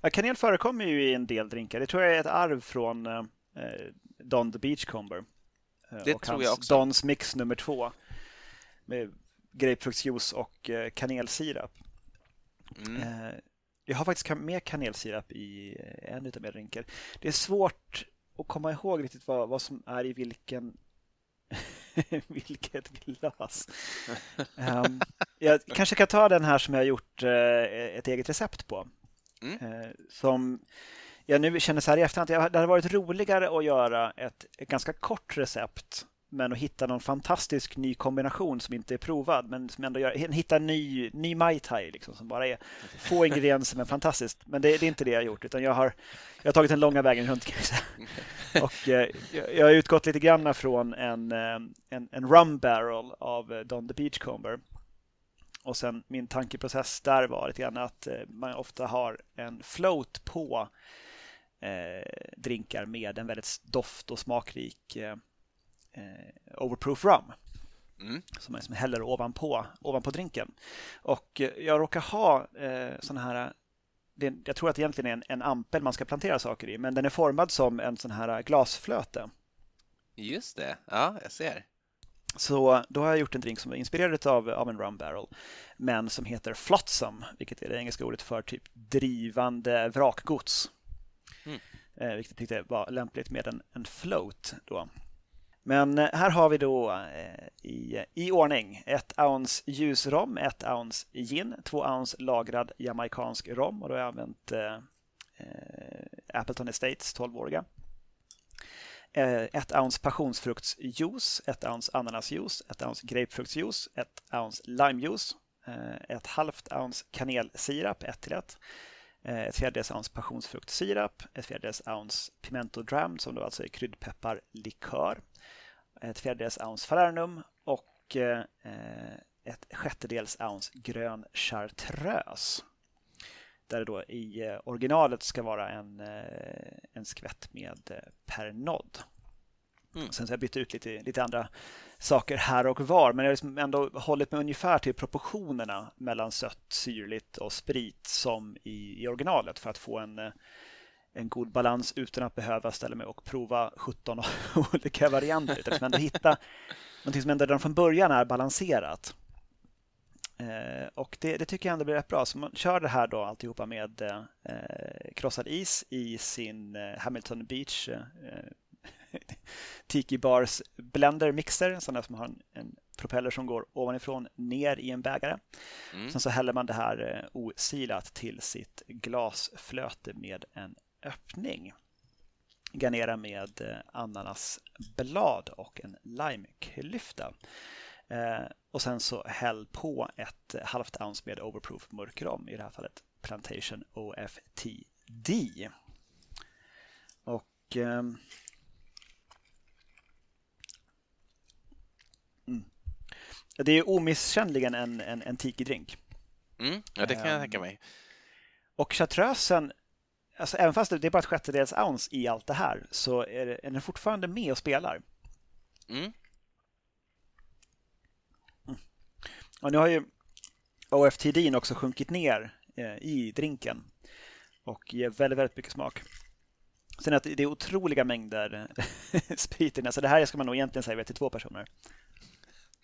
Ja, kanel förekommer ju i en del drinkar. Det tror jag är ett arv från eh, Don the Beachcomber. Eh, det och tror jag också. Dons mix nummer två med grapefruktsjuice och eh, kanelsirap. Mm. Eh, jag har faktiskt med kanelsirap i eh, en av mina drinkar. Det är svårt att komma ihåg riktigt vad, vad som är i vilken vilket glas. um, jag kanske kan ta den här som jag har gjort uh, ett eget recept på. Mm. Uh, som jag nu känner så här i efterhand, det hade varit roligare att göra ett, ett ganska kort recept men att hitta någon fantastisk ny kombination som inte är provad men som ändå gör, hitta en ny, ny Mai Tai liksom, som bara är få ingredienser men fantastiskt. Men det, det, är inte det jag har gjort utan jag har, jag har tagit den långa vägen runt kan jag säga. Och eh, jag har utgått lite grann från en, eh, en, en rum barrel av eh, Don the Beachcomber. Och sen min tankeprocess där var lite grann att eh, man ofta har en float på eh, drinkar med en väldigt doft och smakrik eh, eh, Overproof Rum. Mm. Som man liksom häller ovanpå, ovanpå drinken. Och eh, jag råkar ha eh, sån här det, jag tror att det egentligen är en, en ampel man ska plantera saker i, men den är formad som en sån här glasflöte. Just det, ja, jag ser. Så då har jag gjort en drink som är inspirerad av, av en rum barrel, men som heter flotsam, vilket är det engelska ordet för typ drivande vrakgods. Mm. Eh, vilket jag tyckte var lämpligt med en, en float då. Men eh, här har vi då eh, i, i ordning 1 ounce ljusrom, 1 ounce gin, 2 ounce lagrad jamaikansk rom och då har jag använt eh, eh Appleton Estates 12-åriga. 1 ounce passionsfruktsjuice, 1 ounce ananasjuice, 1 ounce grapefruktsjuice, 1 ounce limejuice, ett halvt ounce kanelsirap, 1 till 1, ett fjärdedels ounce passionsfruktsirap, ett fjärdedels ounce pimento dram som då alltså är kryddpepparlikör, ett fjärdedels ounce falernum och eh, ett sjättedels ounce grön chartreuse. Där det då i eh, originalet ska vara en, eh, en skvätt med Pernod. Mm. Sen så har jag bytt ut lite, lite andra saker här och var men jag har liksom ändå hållit mig ungefär till proportionerna mellan sött, syrligt och sprit som i, i originalet för att få en eh, en god balans utan att behöva ställa mig och prova 17 olika varianter. Utan liksom ändå hitta någonting som ändå redan från början är balanserat. Eh, och det, det, tycker jag ändå blir rätt bra. Så man kör det här då alltihopa med eh, krossad is i sin eh, Hamilton Beach eh, Tiki Bars Blender Mixer, sån där som har en, en, propeller som går ovanifrån ner i en bägare. Mm. Sen så häller man det här eh, osilat till sitt glasflöte med en öppning. Garnera med eh, ananasblad och en limeklyfta. Eh, och sen så häll på ett halvt ounce med Overproof mörkrom, i det här fallet Plantation OFTD. Och ehm, mm. Det är omisskännligen en, en, en tiki-drink. Mm, ja, det kan jag tänka mig. Och chartreusen alltså, även fast det är bara ett sjättedels ounce i allt det här så är, det, är den fortfarande med och spelar. Mm. Mm. Och nu har ju OFTD också sjunkit ner eh, i drinken och ger väldigt, väldigt mycket smak. Sen att det är otroliga mängder sprit i den, så det här ska man nog egentligen säga till två personer.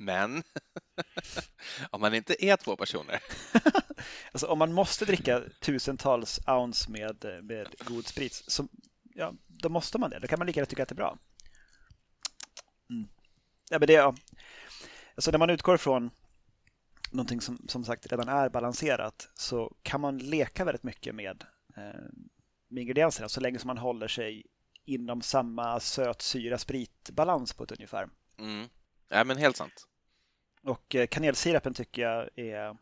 Men om man inte är två personer. alltså om man måste dricka tusentals ounce med, med god sprit, så, ja, då måste man det. Då kan man lika gärna tycka att det är bra. Mm. Ja, men det, ja. Alltså när man utgår från någonting som som sagt redan är balanserat så kan man leka väldigt mycket med, eh, med ingredienserna så länge som man håller sig inom samma söt syra spritbalans på ett ungefär. Mm. Ja, men helt sant. Och eh, kanelsirapen tycker jag är...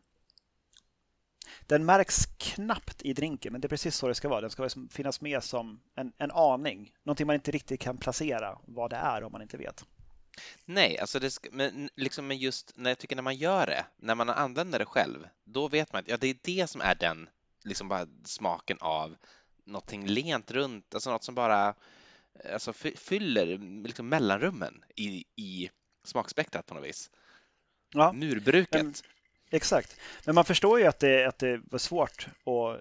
Den märks knappt i drinken, men det är precis så det ska vara. Den ska finnas med som en, en aning. Någonting man inte riktigt kan placera vad det är om man inte vet. Nej, alltså det ska, men liksom men just när jag tycker när man gör det, när man använder det själv, då vet man att ja, det är det som är den liksom bara smaken av någonting lent runt, alltså något som bara alltså, fyller liksom mellanrummen i, i smakspektrat på något vis. Ja. Murbruket. Exakt, men man förstår ju att det, att det var svårt att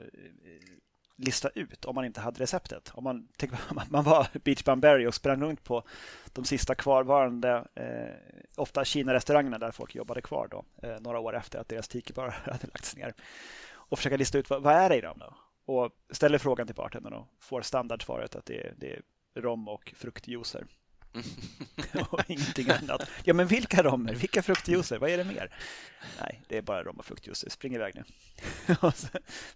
lista ut om man inte hade receptet. Om man, man var Beach Bamberry och sprang runt på de sista kvarvarande, eh, ofta Kina-restaurangerna där folk jobbade kvar då, eh, några år efter att deras tiki-bar hade lagts ner. Och försöka lista ut vad, vad är det i dem då? Och ställer frågan till bartendern och får standardsvaret att det är, det är rom och fruktjuicer. och ingenting annat. Ja, men vilka romer? Vilka fruktjuicer? Vad är det mer? Nej, det är bara rom och fruktjuicer. Spring iväg nu.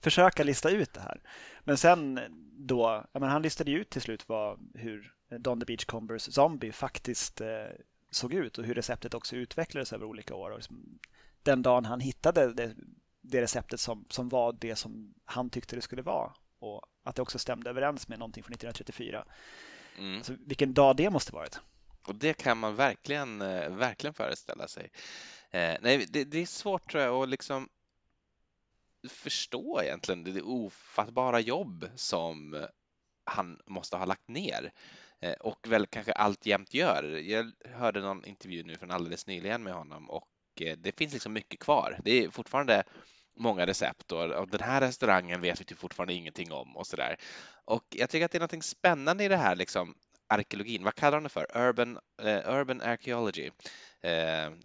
Försöka lista ut det här. Men sen då, ja, men han listade ju ut till slut vad, hur Don the Beachcombers Zombie faktiskt eh, såg ut och hur receptet också utvecklades över olika år. Och liksom, den dagen han hittade det, det receptet som, som var det som han tyckte det skulle vara och att det också stämde överens med någonting från 1934 Mm. Alltså, vilken dag det måste varit. Och det kan man verkligen, eh, verkligen föreställa sig. Eh, nej, det, det, är svårt tror jag att liksom förstå egentligen det ofattbara jobb som han måste ha lagt ner eh, och väl kanske alltjämt gör. Jag hörde någon intervju nu från alldeles nyligen med honom och eh, det finns liksom mycket kvar. Det är fortfarande många recept och, den här restaurangen vet vi typ fortfarande ingenting om och så där. Och jag tycker att det är något spännande i det här liksom arkeologin. Vad kallar de det för? Urban, uh, urban archaeology. Uh,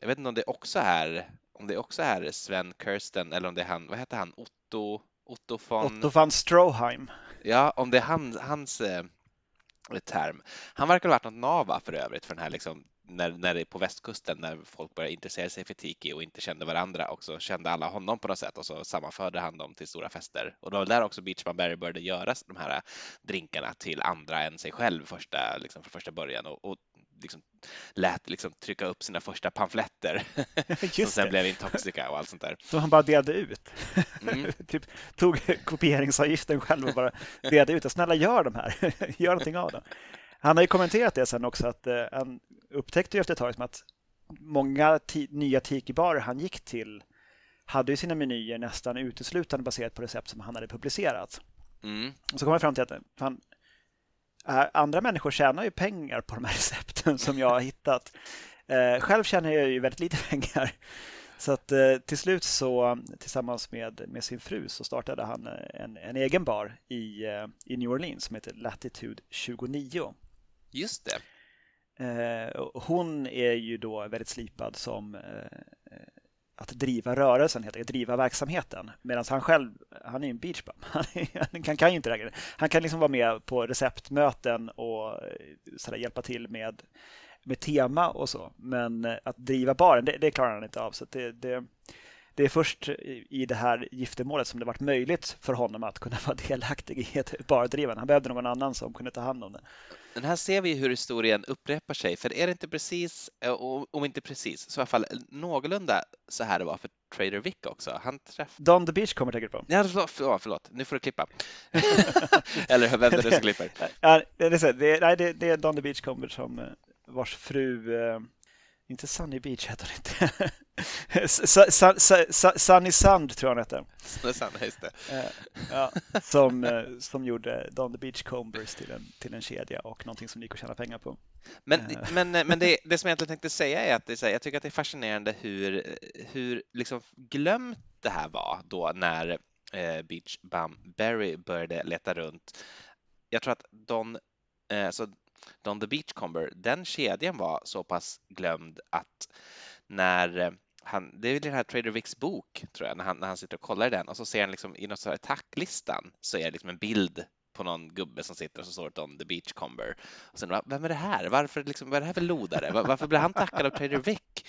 jag vet inte om det också är om det också är Sven Kirsten eller om det är han, vad heter han, Otto Otto von, Otto von Stroheim. Ja, om det är han, hans eh, term. Han verkar ha varit något nava för övrigt för den här liksom när, när det är på västkusten när folk började intressera sig för tiki och inte kände varandra och så kände alla honom på något sätt och så sammanförde han dem till stora fester. Och det var där också Beachman Berry började göra de här drinkarna till andra än sig själv första, liksom från första början och, och liksom lät liksom trycka upp sina första pamfletter som sen det. blev Intoxica och allt sånt där. Som han bara delade ut. Mm. typ tog kopieringsavgiften själv och bara delade ut. Snälla gör de här, gör någonting av dem. Han har ju kommenterat det sen också att eh, han upptäckte ju efter ett tag att många nya tiki-barer han gick till hade ju sina menyer nästan uteslutande baserat på recept som han hade publicerat. Mm. Och så kom jag fram till att han, andra människor tjänar ju pengar på de här recepten som jag har hittat. Eh, själv tjänar jag ju väldigt lite pengar. Så att eh, till slut så tillsammans med, med sin fru så startade han en, en egen bar i, i New Orleans som heter Latitude 29. Just det. Eh, hon är ju då väldigt slipad som eh, eh, att driva rörelsen, heter det, driva verksamheten. Medan han själv, han är ju en beachbum. Han, han kan ju inte det. Han kan liksom vara med på receptmöten och så där, hjälpa till med, med tema och så. Men att driva baren, det, det klarar han inte av. Så det, det, det är först i det här giftermålet som det varit möjligt för honom att kunna vara delaktig i ett bardrivande. Han behövde någon annan som kunde ta hand om det. Men här ser vi hur historien upprepar sig, för är det inte precis, eh, om inte precis, så i alla fall någorlunda så här det var för Trader Vic också. Han träff... Don the Beach kommer tänker du på? Ja, förlåt, förlåt, nu får du klippa. Eller vem det nu som klipper. Ja, det, är, det, är, nej, det, det är Don the Beach kommer som eh, vars fru eh, inte Sunny Beach heter hon inte. Sunny Sand tror jag hon hette. Sunny Sand, just det. Eh, ja, som, eh, som gjorde Don the Beach Combers till en, till en kedja och någonting som gick att tjäna pengar på. Men, eh. men, men det, det som jag egentligen tänkte säga är att det, jag tycker att det är fascinerande hur, hur liksom glömt det här var då när Beach Bum Berry började leta runt. Jag tror att Don, alltså Don the Beachcomber, den kedjan var så pass glömd att när eh, han, det är den här Trader Vicks bok tror jag, när han, när han sitter och kollar i den och så ser han liksom i något så här tacklistan så är det liksom en bild på någon gubbe som sitter och så står det om the Beachcomber. Och sen, vem är det här? Varför liksom, vad är det här för lodare? Varför blir han tackad av Trader Vick?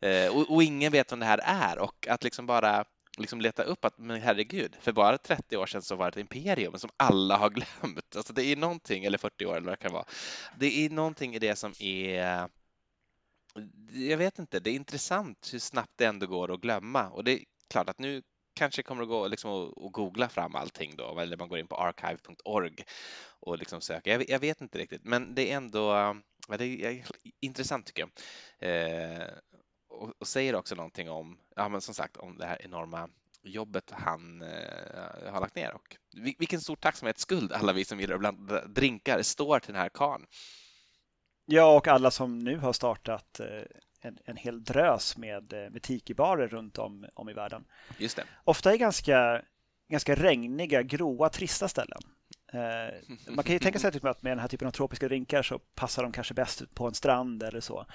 Eh, och, och, ingen vet vem det här är och att liksom bara liksom leta upp att men herregud, för bara 30 år sedan så var det ett imperium som alla har glömt. Alltså det är någonting, eller 40 år eller vad det kan vara. Det är någonting i det som är jag vet inte, det är intressant hur snabbt det ändå går att glömma och det är klart att nu kanske kommer att gå liksom googla fram allting då, eller man går in på archive.org och liksom söker. Jag, jag, vet inte riktigt, men det är ändå det är intressant tycker jag. Eh, och, och, säger också någonting om, ja men som sagt, om det här enorma jobbet han eh, har lagt ner och vilken stor tacksamhetsskuld alla vi som gillar att blanda drinkar står till den här karln. Ja, och alla som nu har startat eh, en, en hel drös med, med tikibarer runt om, om i världen. Just det. Ofta i ganska, ganska regniga, gråa, trista ställen. Eh, man kan ju tänka sig typ att med den här typen av tropiska drinkar så passar de kanske bäst på en strand eller så.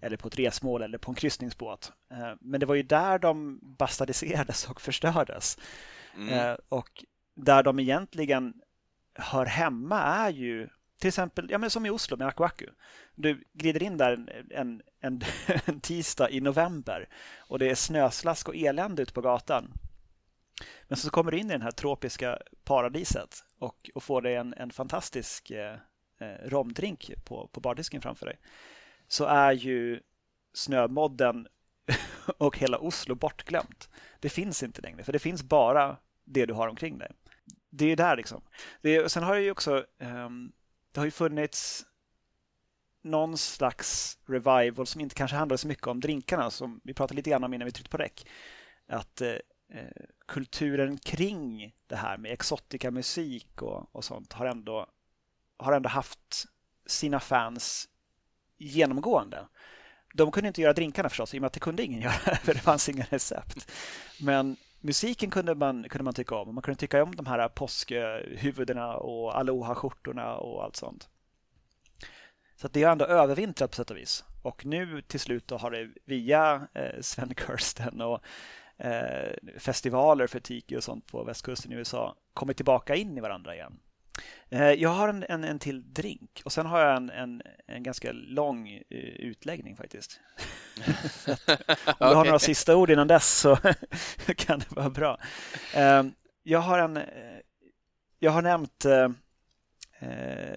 Eller på ett resmål eller på en kryssningsbåt. Eh, men det var ju där de bastadiserades och förstördes. Mm. Eh, och där de egentligen hör hemma är ju till exempel ja, men som i Oslo med Aku Aku. Du glider in där en, en, en, tisdag i november och det är snöslask och elände ute på gatan. Men så kommer du in i det här tropiska paradiset och, och får dig en, en fantastisk eh, eh romdrink på, på bardisken framför dig. Så är ju snömodden och hela Oslo bortglömt. Det finns inte längre, för det finns bara det du har omkring dig. Det är där liksom. Det, sen har jag ju också um, det har ju funnits någon slags revival som inte kanske handlar så mycket om drinkarna som vi pratade lite grann om innan vi tryckte på räck. Att eh, eh kulturen kring det här med exotika musik och, och sånt har ändå, har ändå haft sina fans genomgående. De kunde inte göra drinkarna förstås, i och med att det kunde ingen göra, för det fanns inga recept. Men musiken kunde man, kunde man tycka om. Man kunde tycka om de här påskhuvudena och aloha-skjortorna och allt sånt. Så det har ändå övervintrat på sätt och vis. Och nu till slut har det via eh, Sven Kirsten och eh, festivaler för tiki och sånt på västkusten i USA kommit tillbaka in i varandra igen. Eh, jag har en, en, en till drink och sen har jag en, en, en ganska lång eh, utläggning faktiskt. Om du har några sista ord innan dess så kan det vara bra. Eh, jag har en eh, jag har nämnt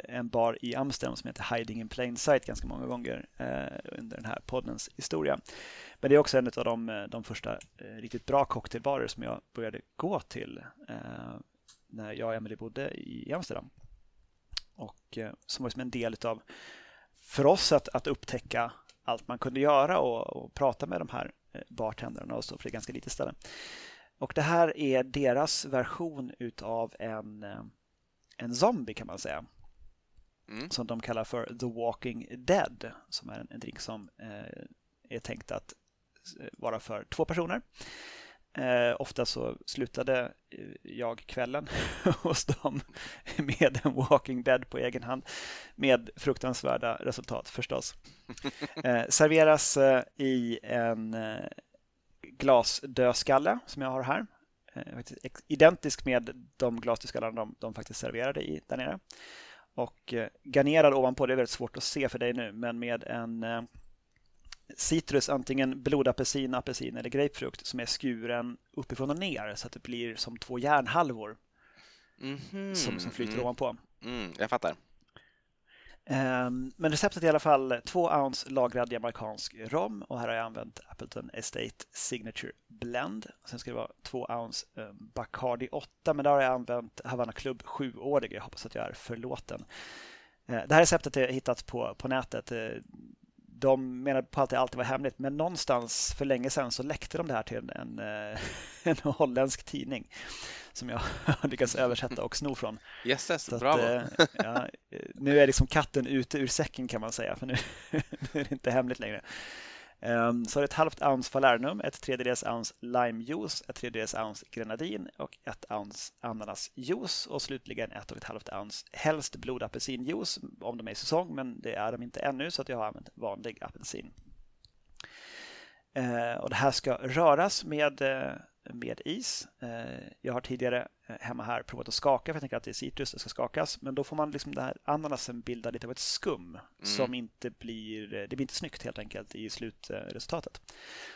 en bar i Amsterdam som heter Hiding in Plain Sight ganska många gånger under den här poddens historia. Men det är också en av de, de första riktigt bra cocktailbarer som jag började gå till när jag och Emily bodde i Amsterdam. Och som var som en del av för oss att, att upptäcka allt man kunde göra och, och prata med de här bartendrarna och så, för det är ganska lite ställen. Och det här är deras version utav en en zombie kan man säga. Mm. Som de kallar för The Walking Dead. Som är en, en drink som eh, är tänkt att eh, vara för två personer. Eh, ofta så slutade eh, jag kvällen hos dem med en Walking Dead på egen hand med fruktansvärda resultat förstås. Eh, serveras eh, i en eh, glasdödskalle som jag har här Eh, identisk med de glasdiskallarna de, de faktiskt serverade i där nere. Och garnerad ovanpå, det är väldigt svårt att se för dig nu, men med en citrus, antingen blodapelsin, apelsin eller grapefrukt som är skuren uppifrån och ner så att det blir som två järnhalvor mm -hmm. som, som flyter mm. ovanpå. Mm, jag fattar. Ehm, men receptet är i alla fall 2 ounce lagrad jamaicansk rom och här har jag använt Appleton Estate Signature Blend. Sen ska det vara 2 ounce ehm, Bacardi 8 men där har jag använt Havana Club 7-årig. Jag hoppas att jag är förlåten. Eh, det här receptet är hittat på, på nätet. Eh, de menade på att det alltid var hemligt men någonstans för länge sedan så läckte de det här till en, en, eh, en holländsk tidning som jag har lyckats översätta och sno från. Jösses, bravo! Att, ja, nu är liksom katten ute ur säcken kan man säga för nu, nu är det inte hemligt längre. Um, så ett halvt ounce falernum, ett tredjedels ounce limejuice, ett tredjedels ounce grenadin och ett ounce ananasjuice och slutligen ett och ett halvt ounce helst blodapelsinjuice om de är i säsong men det är de inte ännu så att jag har använt vanlig apelsin. Ehm, och det här ska röras med eh, med is. Eh, jag har tidigare eh, hemma här provat att skaka för jag tänker att det är citrus, det ska skakas. Men då får man liksom den här ananasen bilda lite av ett skum mm. som inte blir, eh, det blir inte snyggt helt enkelt i slutresultatet.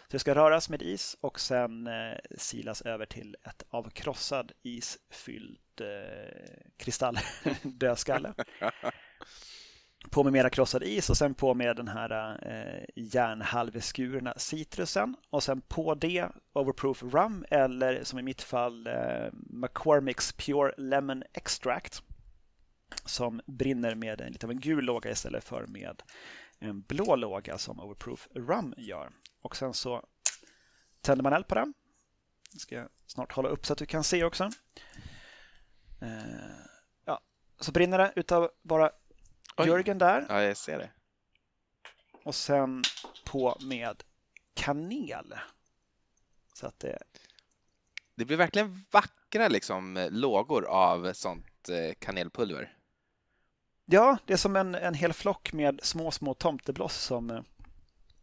Så det ska röras med is och sen silas över till ett av krossad isfylld kristalldödskalle. På med mera krossad is och sen på med den här eh, järnhalveskurna citrusen och sen på det Overproof Rum eller som i mitt fall eh, McCormick's Pure Lemon Extract som brinner med en, lite av en gul låga istället för med en blå låga som Overproof Rum gör. Och sen så tänder man eld på den. Jag ska snart hålla upp så att du kan se också. Eh, ja, så brinner det utav bara Oj. Jörgen där. Ja, jag ser det. Och sen på med kanel. Så att det... det blir verkligen vackra liksom, lågor av sånt eh, kanelpulver. Ja, det är som en, en hel flock med små, små tomtebloss som, eh,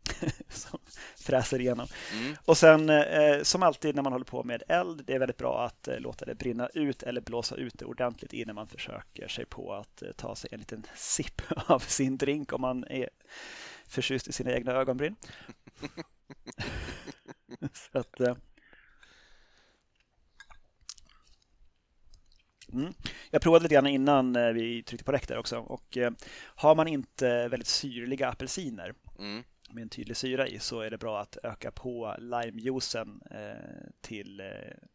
som fräser igenom. Mm. Och sen eh, som alltid när man håller på med eld, det är väldigt bra att eh, låta det brinna ut eller blåsa ut det ordentligt innan man försöker sig på att eh, ta sig en liten sipp av sin drink om man är förtjust i sina egna ögonbryn. Så att, eh, Mm. Jag provade lite grann innan eh, vi tryckte på räck där också och eh, har man inte väldigt syrliga apelsiner mm med en tydlig syra i så är det bra att öka på limejuicen eh, till eh,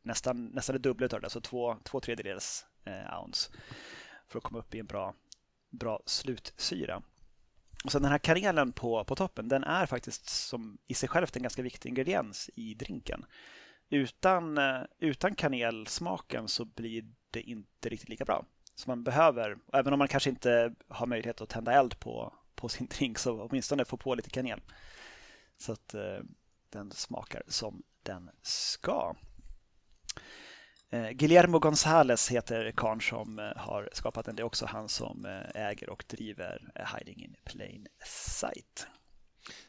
nästan, nästan det dubbla av det, alltså två, två tredjedels eh, ounce för att komma upp i en bra, bra slutsyra. Och sen den här kanelen på, på toppen, den är faktiskt som i sig själv en ganska viktig ingrediens i drinken. Utan, eh, utan kanelsmaken så blir det inte riktigt lika bra. Så man behöver, även om man kanske inte har möjlighet att tända eld på, på sin drink, så åtminstone få på lite kanel. Så att eh, den smakar som den ska. Eh, Guillermo Gonzales heter karln som eh, har skapat den. Det är också han som eh, äger och driver eh, Hiding in Plain Sight.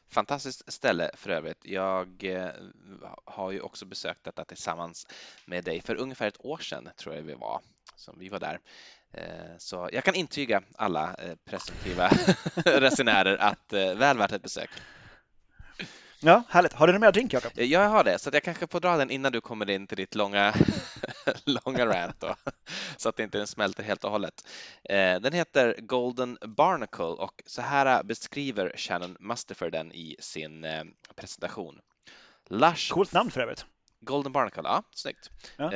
Fantastiskt ställe för övrigt. Jag eh, har ju också besökt detta tillsammans med dig för ungefär ett år sedan tror jag vi var som vi var där. Eh, så jag kan intyga alla eh, presumtiva resenärer att väl värt ett besök. Ja, härligt. Har du någon mer drink, Jakob? Jag har det, så jag kanske får dra den innan du kommer in till ditt långa, långa rant då, så att inte smälter helt och hållet. Eh, den heter Golden Barnacle och så här beskriver Shannon Mustafer den i sin eh, presentation. Lush... Coolt namn för övrigt. Golden Barnacle, ja, snyggt. Ja.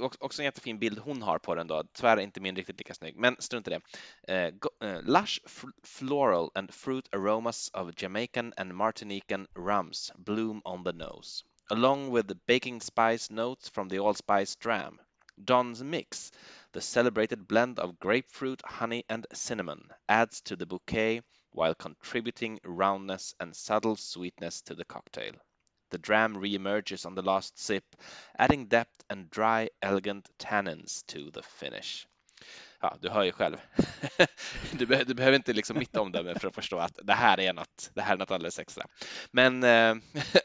Också en jättefin bild hon har på den då. Tyvärr är inte min riktigt lika snygg, men strunt i det. Uh, lush floral and fruit aromas of Jamaican and Martinican rums bloom on the nose, along with the baking spice notes from the allspice dram. Don's mix, the celebrated blend of grapefruit, honey, and cinnamon, adds to the bouquet while contributing roundness and subtle sweetness to the cocktail. The dram re-emerges on the last sip, adding depth and dry, elegant tannins to the finish. Ja, du hör ju själv. Du, be du behöver inte liksom mitt omdöme för att förstå att det här är något, det här är något alldeles extra. Men eh,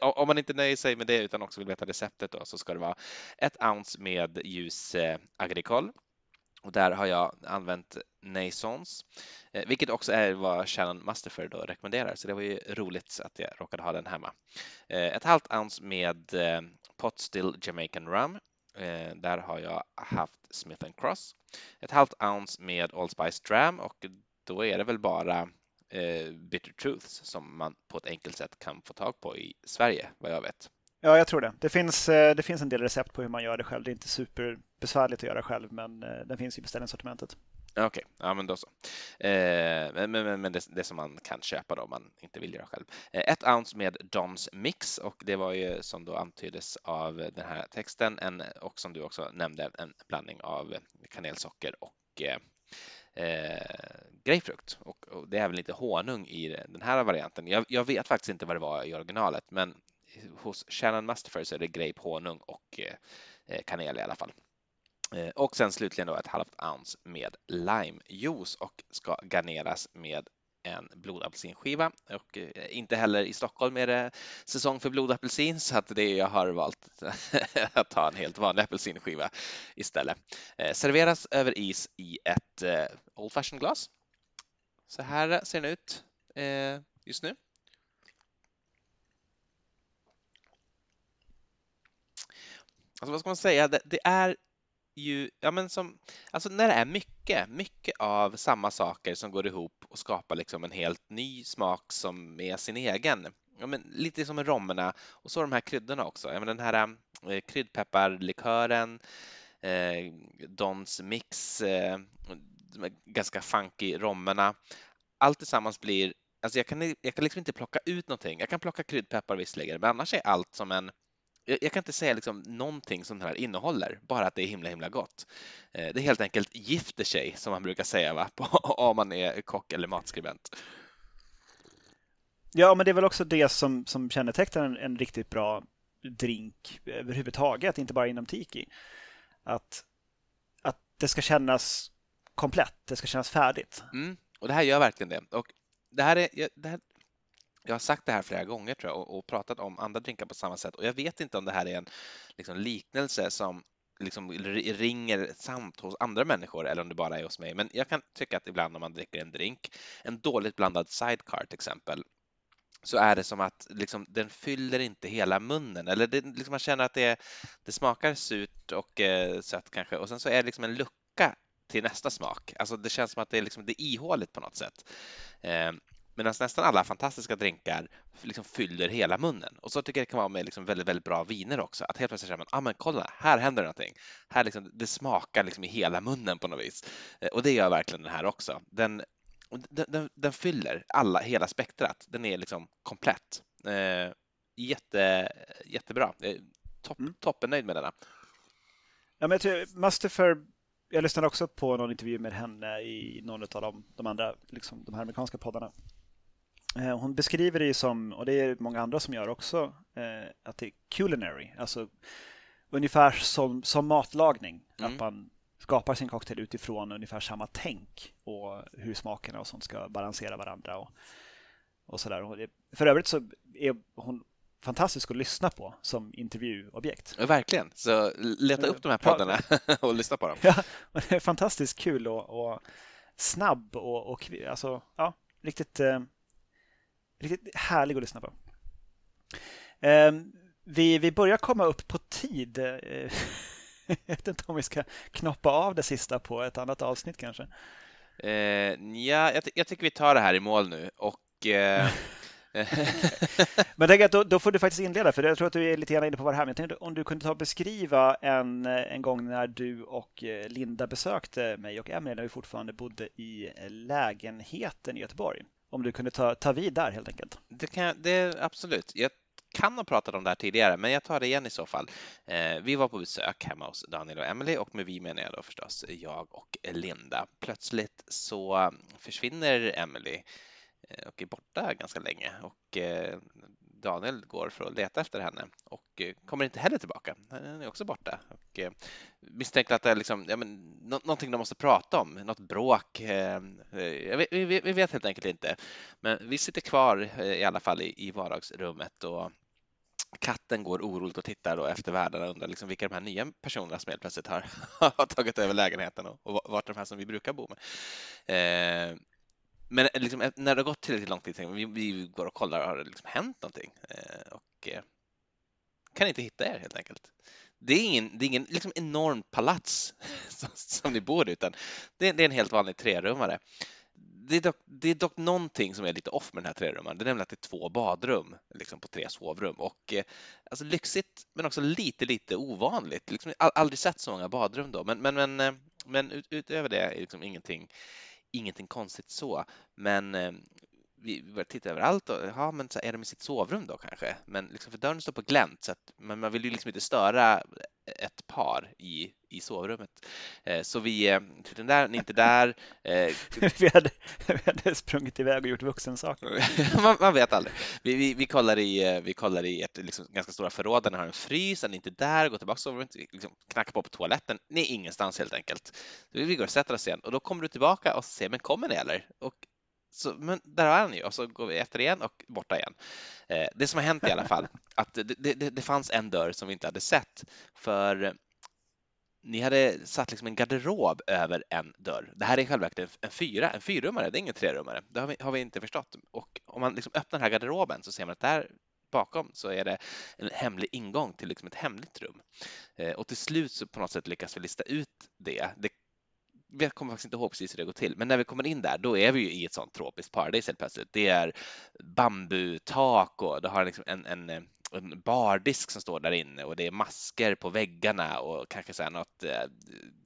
om man inte nöjer sig med det utan också vill veta receptet då, så ska det vara ett ounce med ljus eh, agricole och där har jag använt Nasons, eh, vilket också är vad Shannon Mustafer då rekommenderar, så det var ju roligt att jag råkade ha den hemma. Eh, ett halvt ounce med eh, Pot Still Jamaican Rum. Där har jag haft Smith Cross. Ett halvt ounce med Allspice Dram och då är det väl bara Bitter Truths som man på ett enkelt sätt kan få tag på i Sverige, vad jag vet. Ja, jag tror det. Det finns, eh, det finns en del recept på hur man gör det själv. Det är inte superbesvärligt att göra själv, men eh, den finns i beställningssortimentet. Okej, okay. ja men då så. Eh, men men, men det, det, som man kan köpa då om man inte vill göra själv. Eh, ett ounce med Doms Mix och det var ju som då antyddes av den här texten en, och som du också nämnde en blandning av kanelsocker och eh, eh, grapefrukt och, och, det är väl lite honung i den här varianten. Jag, jag, vet faktiskt inte vad det var i originalet, men hos Shannon Mustafer så är det grape, honung och eh, kanel i alla fall. Eh, och sen slutligen då ett halvt ounce med limejuice och ska garneras med en blodapelsinskiva och eh, inte heller i Stockholm är det säsong för blodapelsin så att det jag har valt att ta en helt vanlig apelsinskiva istället. Serveras över is i ett Old fashion glas. Så här ser den ut just nu. Alltså vad ska man säga, det, det, är ju, ja men som, alltså när det är mycket, mycket av samma saker som går ihop och skapar liksom en helt ny smak som är sin egen. Ja, men lite som med romerna och så de här kryddorna också. Ja, men den här eh, kryddpepparlikören, eh, Dons mix, eh, de ganska funky romerna. Allt tillsammans blir, alltså jag kan, jag kan liksom inte plocka ut någonting. Jag kan plocka kryddpeppar visserligen, men annars är allt som en jag kan inte säga liksom någonting som det här innehåller, bara att det är himla himla gott. Eh, det är helt enkelt gifter sig, som man brukar säga, va? om man är kock eller matskribent. Ja, men det är väl också det som, som kännetecknar en, en riktigt bra drink överhuvudtaget, inte bara inom Tiki. Att, att det ska kännas komplett, det ska kännas färdigt. Mm, och det här gör verkligen det. Och det här är, det här, jag har sagt det här flera gånger tror jag och, och, pratat om andra drinkar på samma sätt och jag vet inte om det här är en liksom, liknelse som liksom ringer samt hos andra människor eller om det bara är hos mig. Men jag kan tycka att ibland om man dricker en drink, en dåligt blandad sidecar till exempel, så är det som att liksom, den fyller inte hela munnen. Eller det, liksom man känner att det, det smakar surt och eh, sött kanske och sen så är det liksom en lucka till nästa smak. Alltså det känns som att det är, liksom, det är ihåligt på något sätt. Eh, Medan nästan alla fantastiska drinkar liksom fyller hela munnen. Och så tycker jag det kan vara med liksom väldigt, väldigt bra viner också. Att helt plötsligt känner man, ah, men kolla, här händer någonting. Här liksom, det smakar liksom i hela munnen på något vis. Eh, och det gör verkligen den här också. Den, den, den, den fyller alla, hela spektrat. Den är liksom komplett. Eh, jätte, jättebra. Topp, mm. Toppennöjd med denna. Ja, men jag tror, Mustafer, jag lyssnade också på någon intervju med henne i någon av de, de andra, liksom, de här amerikanska poddarna. Eh, hon beskriver det som, och det är många andra som gör också, eh, att det är culinary, alltså ungefär som, som matlagning. Mm. Att man skapar sin cocktail utifrån ungefär samma tänk och hur smakerna och sånt ska balansera varandra och, och sådär. För övrigt så är hon fantastisk att lyssna på som intervjuobjekt. Ja, verkligen, så leta upp de här poddarna och lyssna på dem. Ja, det är fantastiskt kul och, och snabb och, och alltså, ja, riktigt eh, riktigt härlig att lyssna på. Ehm, vi, vi börjar komma upp på tid. Eh, jag vet inte om vi ska knoppa av det sista på ett annat avsnitt kanske. Eh, ja, jag, jag, tycker vi tar det här i mål nu och eh... men tänk att då, då, får du faktiskt inleda, för jag tror att du är lite grann inne på vad det här Men jag tänkte om du kunde ta beskriva en, en gång när du och eh, Linda besökte mig och Emelie när vi fortfarande bodde i lägenheten i Göteborg om du kunde ta, ta vid där helt enkelt. Det kan det absolut. Jag kan ha pratat om det här tidigare, men jag tar det igen i så fall. Eh, vi var på besök hemma hos Daniel och Emily och med vi menar jag då förstås jag och Linda. Plötsligt så försvinner Emily eh, och är borta ganska länge och eh, Daniel går för att leta efter henne och eh, kommer inte heller tillbaka. Han är också borta och eh, misstänker att det är liksom, ja, men, någonting de måste prata om, något bråk. Eh, vi, vi, vi vet helt enkelt inte. Men vi sitter kvar i alla fall i, i vardagsrummet och katten går oroligt och tittar då efter värdarna och undrar liksom vilka de här nya personerna som helt plötsligt har, har tagit över lägenheten och, och vart de här som vi brukar bo med. Eh, men eh, liksom, eh, när det har gått tillräckligt lång tid, vi, vi går och kollar, har det liksom hänt någonting? Eh, och eh, kan inte hitta er helt enkelt. Det är ingen, det är ingen liksom enorm palats som, som ni bor i, utan det, det, är en helt vanlig trerummare. Det är, dock, det är dock någonting som är lite off med den här trerummaren. Det är nämligen att det är två badrum liksom på tre sovrum och eh, alltså lyxigt men också lite, lite ovanligt. Liksom, aldrig sett så många badrum då, men, men, men, eh, men ut, utöver det är liksom ingenting ingenting konstigt så. Men eh, vi började titta överallt och ja, men så är de i sitt sovrum då kanske? Men liksom för dörren står på glänt så att men man vill ju liksom inte störa ett par i, i sovrummet. Eh, så vi, eh, den där, inte där. Eh, vi, hade, vi hade sprungit iväg och gjort vuxensaker. man, man vet aldrig. Vi, vi, vi, kollar i, vi kollar i ett liksom, ganska stora förråd där ni har en frys, ni är inte där, går tillbaka till sovrummet, liksom, knackar på på toaletten. Ni är ingenstans helt enkelt. Så vi går och sätter oss igen och då kommer du tillbaka och säger, men kommer ni eller? Och så, men där är ni och så går vi efter igen och borta igen. Eh, det som har hänt i alla fall, att det, det, det, fanns en dörr som vi inte hade sett för ni hade satt liksom en garderob över en dörr. Det här är själva en fyra, en fyrrummare, det är ingen trerummare. Det har vi, har vi inte förstått. Och om man liksom öppnar den här garderoben så ser man att där bakom så är det en hemlig ingång till liksom ett hemligt rum. Eh, och till slut så på något sätt lyckas vi lista ut det. Det jag kommer faktiskt inte ihåg precis hur det går till, men när vi kommer in där, då är vi ju i ett sånt tropiskt paradis helt plötsligt. Det är bambutak och det har liksom en, en, en bardisk som står där inne och det är masker på väggarna och kanske så här något eh,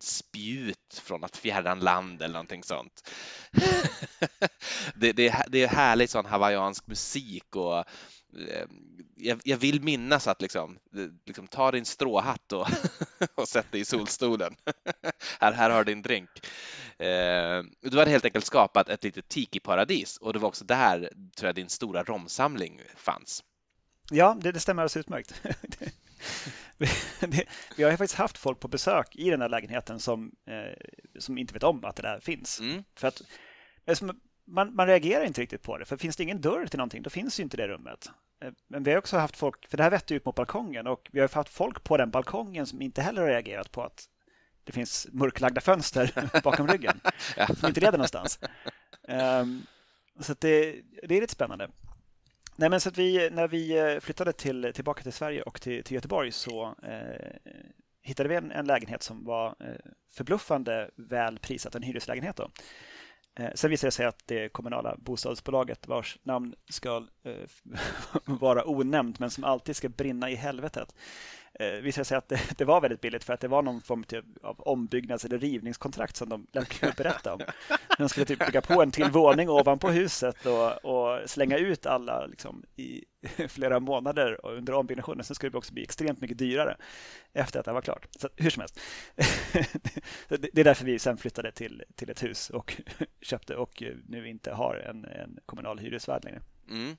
spjut från något fjärran land eller någonting sånt. det, det, det är härligt sån hawaiiansk musik och jag, jag, vill minnas att liksom, liksom ta din stråhatt och, och sätt dig i solstolen. här, här har din drink. Eh, du hade helt enkelt skapat ett litet tiki-paradis och det var också där, tror jag, din stora romsamling fanns. Ja, det, det stämmer alldeles utmärkt. vi har faktiskt haft folk på besök i den här lägenheten som, eh, som inte vet om att det där finns. Mm. För att man, man reagerar inte riktigt på det, för finns det ingen dörr till någonting, då finns ju inte det rummet. Eh, men vi har också haft folk, för det här vetter ut mot balkongen och vi har haft folk på den balkongen som inte heller har reagerat på att det finns mörklagda fönster bakom ryggen som inte leder någonstans. Um, så det, det är lite spännande. Nej, men så vi, när vi eh, flyttade till, tillbaka till Sverige och till, till Göteborg så eh, hittade vi en, en, lägenhet som var eh, förbluffande väl prissatt, en hyreslägenhet. Då. Eh, sen visade det sig att det kommunala bostadsbolaget vars namn ska eh, vara onämnt men som alltid ska brinna i helvetet eh, visade sig att det, det, var väldigt billigt för att det var någon form typ av ombyggnads eller rivningskontrakt som de lät berätta om. De skulle typ bygga på en till våning ovanpå huset och, och slänga ut alla liksom, i flera månader under ombyggnationen. Sen skulle det också bli extremt mycket dyrare efter att det var klart. Så hur som helst. det är därför vi sen flyttade till, till ett hus och köpte och nu inte har en, en kommunal hyresvärd längre. Mm.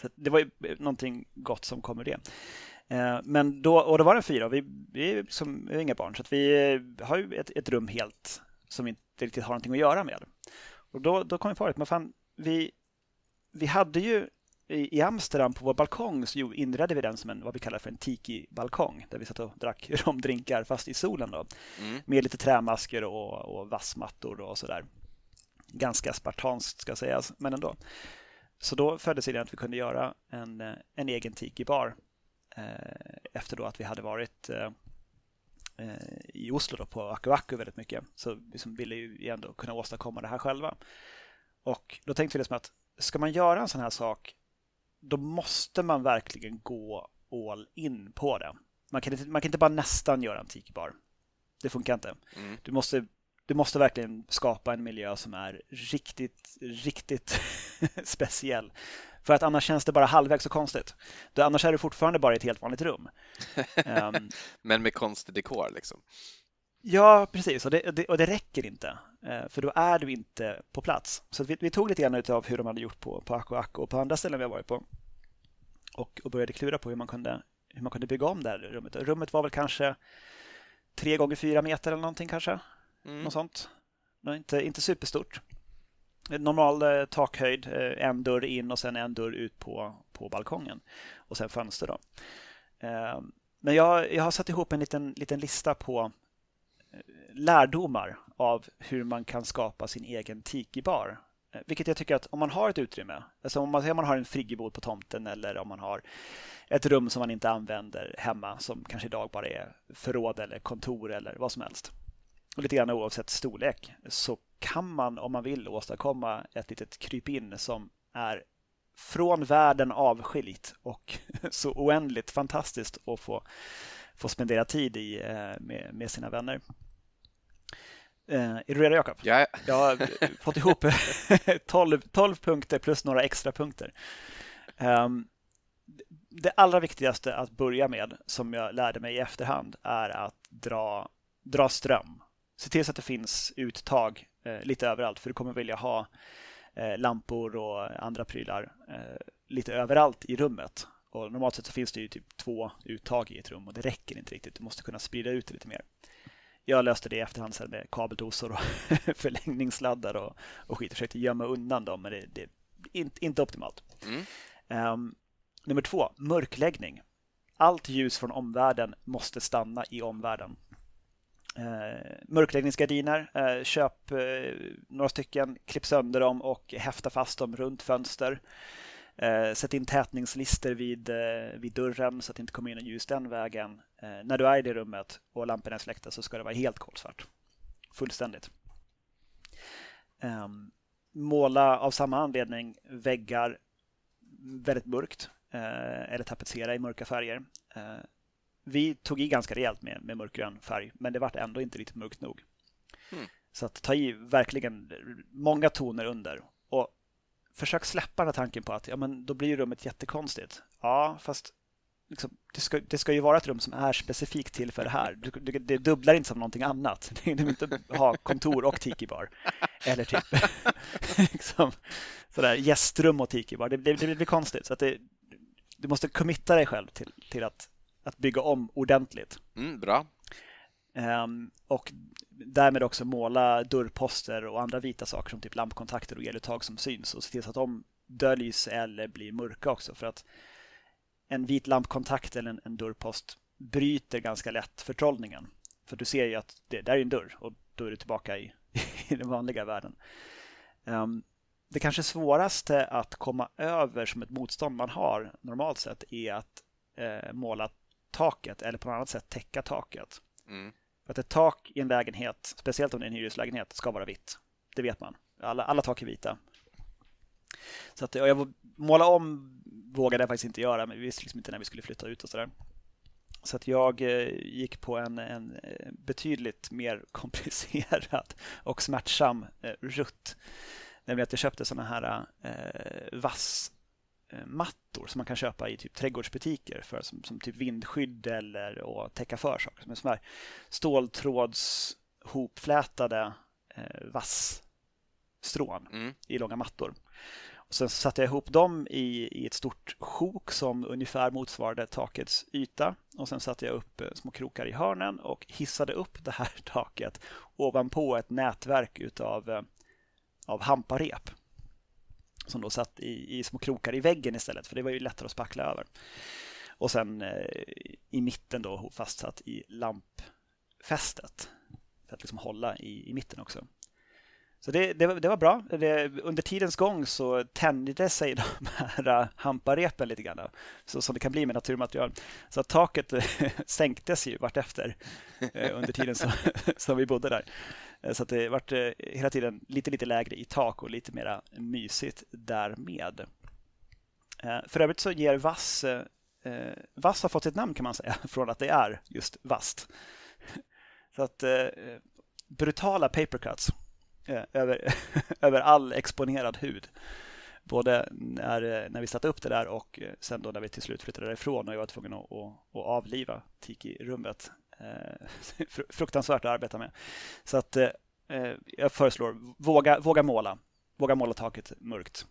Så det var ju någonting gott som kom ur det. Eh, men då, och då var det fyra vi, vi är som vi är inga barn så vi eh, har ju ett, ett, rum helt som vi inte riktigt har någonting att göra med. Och då, då kom vi på att fan, vi, vi hade ju i Amsterdam på vår balkong så inredde vi den som en vad vi kallar för en tiki-balkong där vi satt och drack romdrinkar fast i solen då. Mm. Med lite trämasker och, och vassmattor och sådär. Ganska spartanskt ska sägas, men ändå. Så då föddes idén att vi kunde göra en, en egen tiki-bar Eh, efter då att vi hade varit eh, eh, i Oslo då på Aku Aku väldigt mycket så liksom ville vi ändå kunna åstadkomma det här själva. Och då tänkte vi liksom att ska man göra en sån här sak då måste man verkligen gå all in på det. Man kan inte, man kan inte bara nästan göra en tikbar. Det funkar inte. Mm. Du, måste, du måste verkligen skapa en miljö som är riktigt, riktigt speciell. För att annars känns det bara halvvägs så konstigt. Då, annars är det fortfarande bara ett helt vanligt rum. um, Men med konstig dekor liksom? Ja, precis. Och det, det, och det räcker inte. Uh, för då är du inte på plats. Så vi, vi, tog lite grann av hur de hade gjort på, på Akko Akko och på andra ställen vi har varit på. Och, och började klura på hur man kunde, hur man kunde bygga om det här rummet. Rummet var väl kanske tre gånger fyra meter eller någonting kanske. Mm. Något sånt. Inte, inte superstort normal eh, takhöjd, eh, en dörr in och sen en dörr ut på, på balkongen och sen fönster. Då. Eh, men jag, jag har satt ihop en liten, liten lista på eh, lärdomar av hur man kan skapa sin egen tikibar. Eh, vilket jag tycker att om man har ett utrymme, alltså om man, om man har en friggebod på tomten eller om man har ett rum som man inte använder hemma som kanske idag bara är förråd eller kontor eller vad som helst. Och lite grann oavsett storlek så kan man om man vill åstadkomma ett litet krypin som är från världen avskilt och så oändligt fantastiskt att få, få spendera tid i eh, med, med sina vänner. Eh, är du redo Jakob? Ja. Jag har fått ihop 12, 12 punkter plus några extra punkter. Um, det allra viktigaste att börja med, som jag lärde mig i efterhand, är att dra, dra ström. Se till så att det finns uttag eh, lite överallt för du kommer vilja ha eh, lampor och andra prylar eh, lite överallt i rummet. Och normalt sett så finns det ju typ två uttag i ett rum och det räcker inte riktigt. Du måste kunna sprida ut det lite mer. Jag löste det i efterhand sen med kabeldosor och förlängningssladdar och, och skit. Jag försökte gömma undan dem men det, det är inte, inte optimalt. Mm. Um, nummer två, mörkläggning. Allt ljus från omvärlden måste stanna i omvärlden. Eh, mörkläggningsgardiner, eh, köp eh, några stycken, klipp sönder dem och häfta fast dem runt fönster. Eh, sätt in tätningslister vid, eh, vid dörren så att det inte kommer in ljus den vägen. Eh, när du är i det rummet och lamporna är släckta så ska det vara helt kolsvart. Fullständigt. Ehm, måla av samma anledning väggar väldigt mörkt eh, eller tapetsera i mörka färger eh, vi tog i ganska rejält med, med mörkgrön färg, men det vart ändå inte riktigt mörkt nog. Mm. Så att ta i verkligen många toner under och försök släppa den här tanken på att ja, men då blir rummet jättekonstigt. Ja, fast liksom, det, ska, det ska ju vara ett rum som är specifikt till för det här. Du, det dubblar inte som någonting annat. Du vill inte ha kontor och tiki-bar. Eller typ liksom, sådär, gästrum och tiki-bar. Det, det, det blir konstigt. Så att det, du måste committa dig själv till, till att, att bygga om ordentligt. Mm, bra. Um, och därmed också måla dörrposter och andra vita saker som typ lampkontakter och eluttag som syns och se till så att de döljs eller blir mörka också för att en vit lampkontakt eller en, en dörrpost bryter ganska lätt förtrollningen. För du ser ju att det där är en dörr och då är du tillbaka i, i den vanliga världen. Um, det kanske svåraste att komma över som ett motstånd man har normalt sett är att eh, måla taket eller på något annat sätt täcka taket. Mm. För att ett tak i en lägenhet, speciellt om det är en hyreslägenhet, ska vara vitt. Det vet man. Alla, alla tak är vita. Så att, jag måla om vågade jag faktiskt inte göra, men vi visste liksom inte när vi skulle flytta ut och sådär. Så att jag eh, gick på en, en eh, betydligt mer komplicerad och smärtsam eh, rutt. Nämligen att jag köpte sådana här eh, vassmattor som man kan köpa i typ trädgårdsbutiker för, som, som typ vindskydd eller att täcka för saker. Som är sådana här ståltrådshopflätade eh, vassstrån mm. i långa mattor. Och sen satte jag ihop dem i, i ett stort sjok som ungefär motsvarade takets yta. Och sen satte jag upp eh, små krokar i hörnen och hissade upp det här taket ovanpå ett nätverk utav eh, av hamparep. Som då satt i, i små krokar i väggen istället för det var ju lättare att spackla över. Och sen eh, i mitten då fastsatt i lampfästet. För att liksom hålla i, i mitten också. Så det, det, det var bra. Det, under tidens gång så tänjde sig de här hamparepen lite grann. Så som det kan bli med naturmaterial. Så att taket sänktes ju vartefter eh, under tiden som, som vi bodde där. Eh, så att det vart eh, hela tiden lite, lite lägre i tak och lite mera mysigt därmed. Eh, för övrigt så ger vass, vass har fått sitt namn kan man säga från att det är just vast. Så att brutala papercuts Eh, över, över all exponerad hud. Både när, när vi satte upp det där och sen då när vi till slut flyttade därifrån och jag var tvungen att, att, att avliva Tiki-rummet. Eh, fruktansvärt att arbeta med. Så att jag föreslår, våga, våga måla. Våga måla taket mörkt.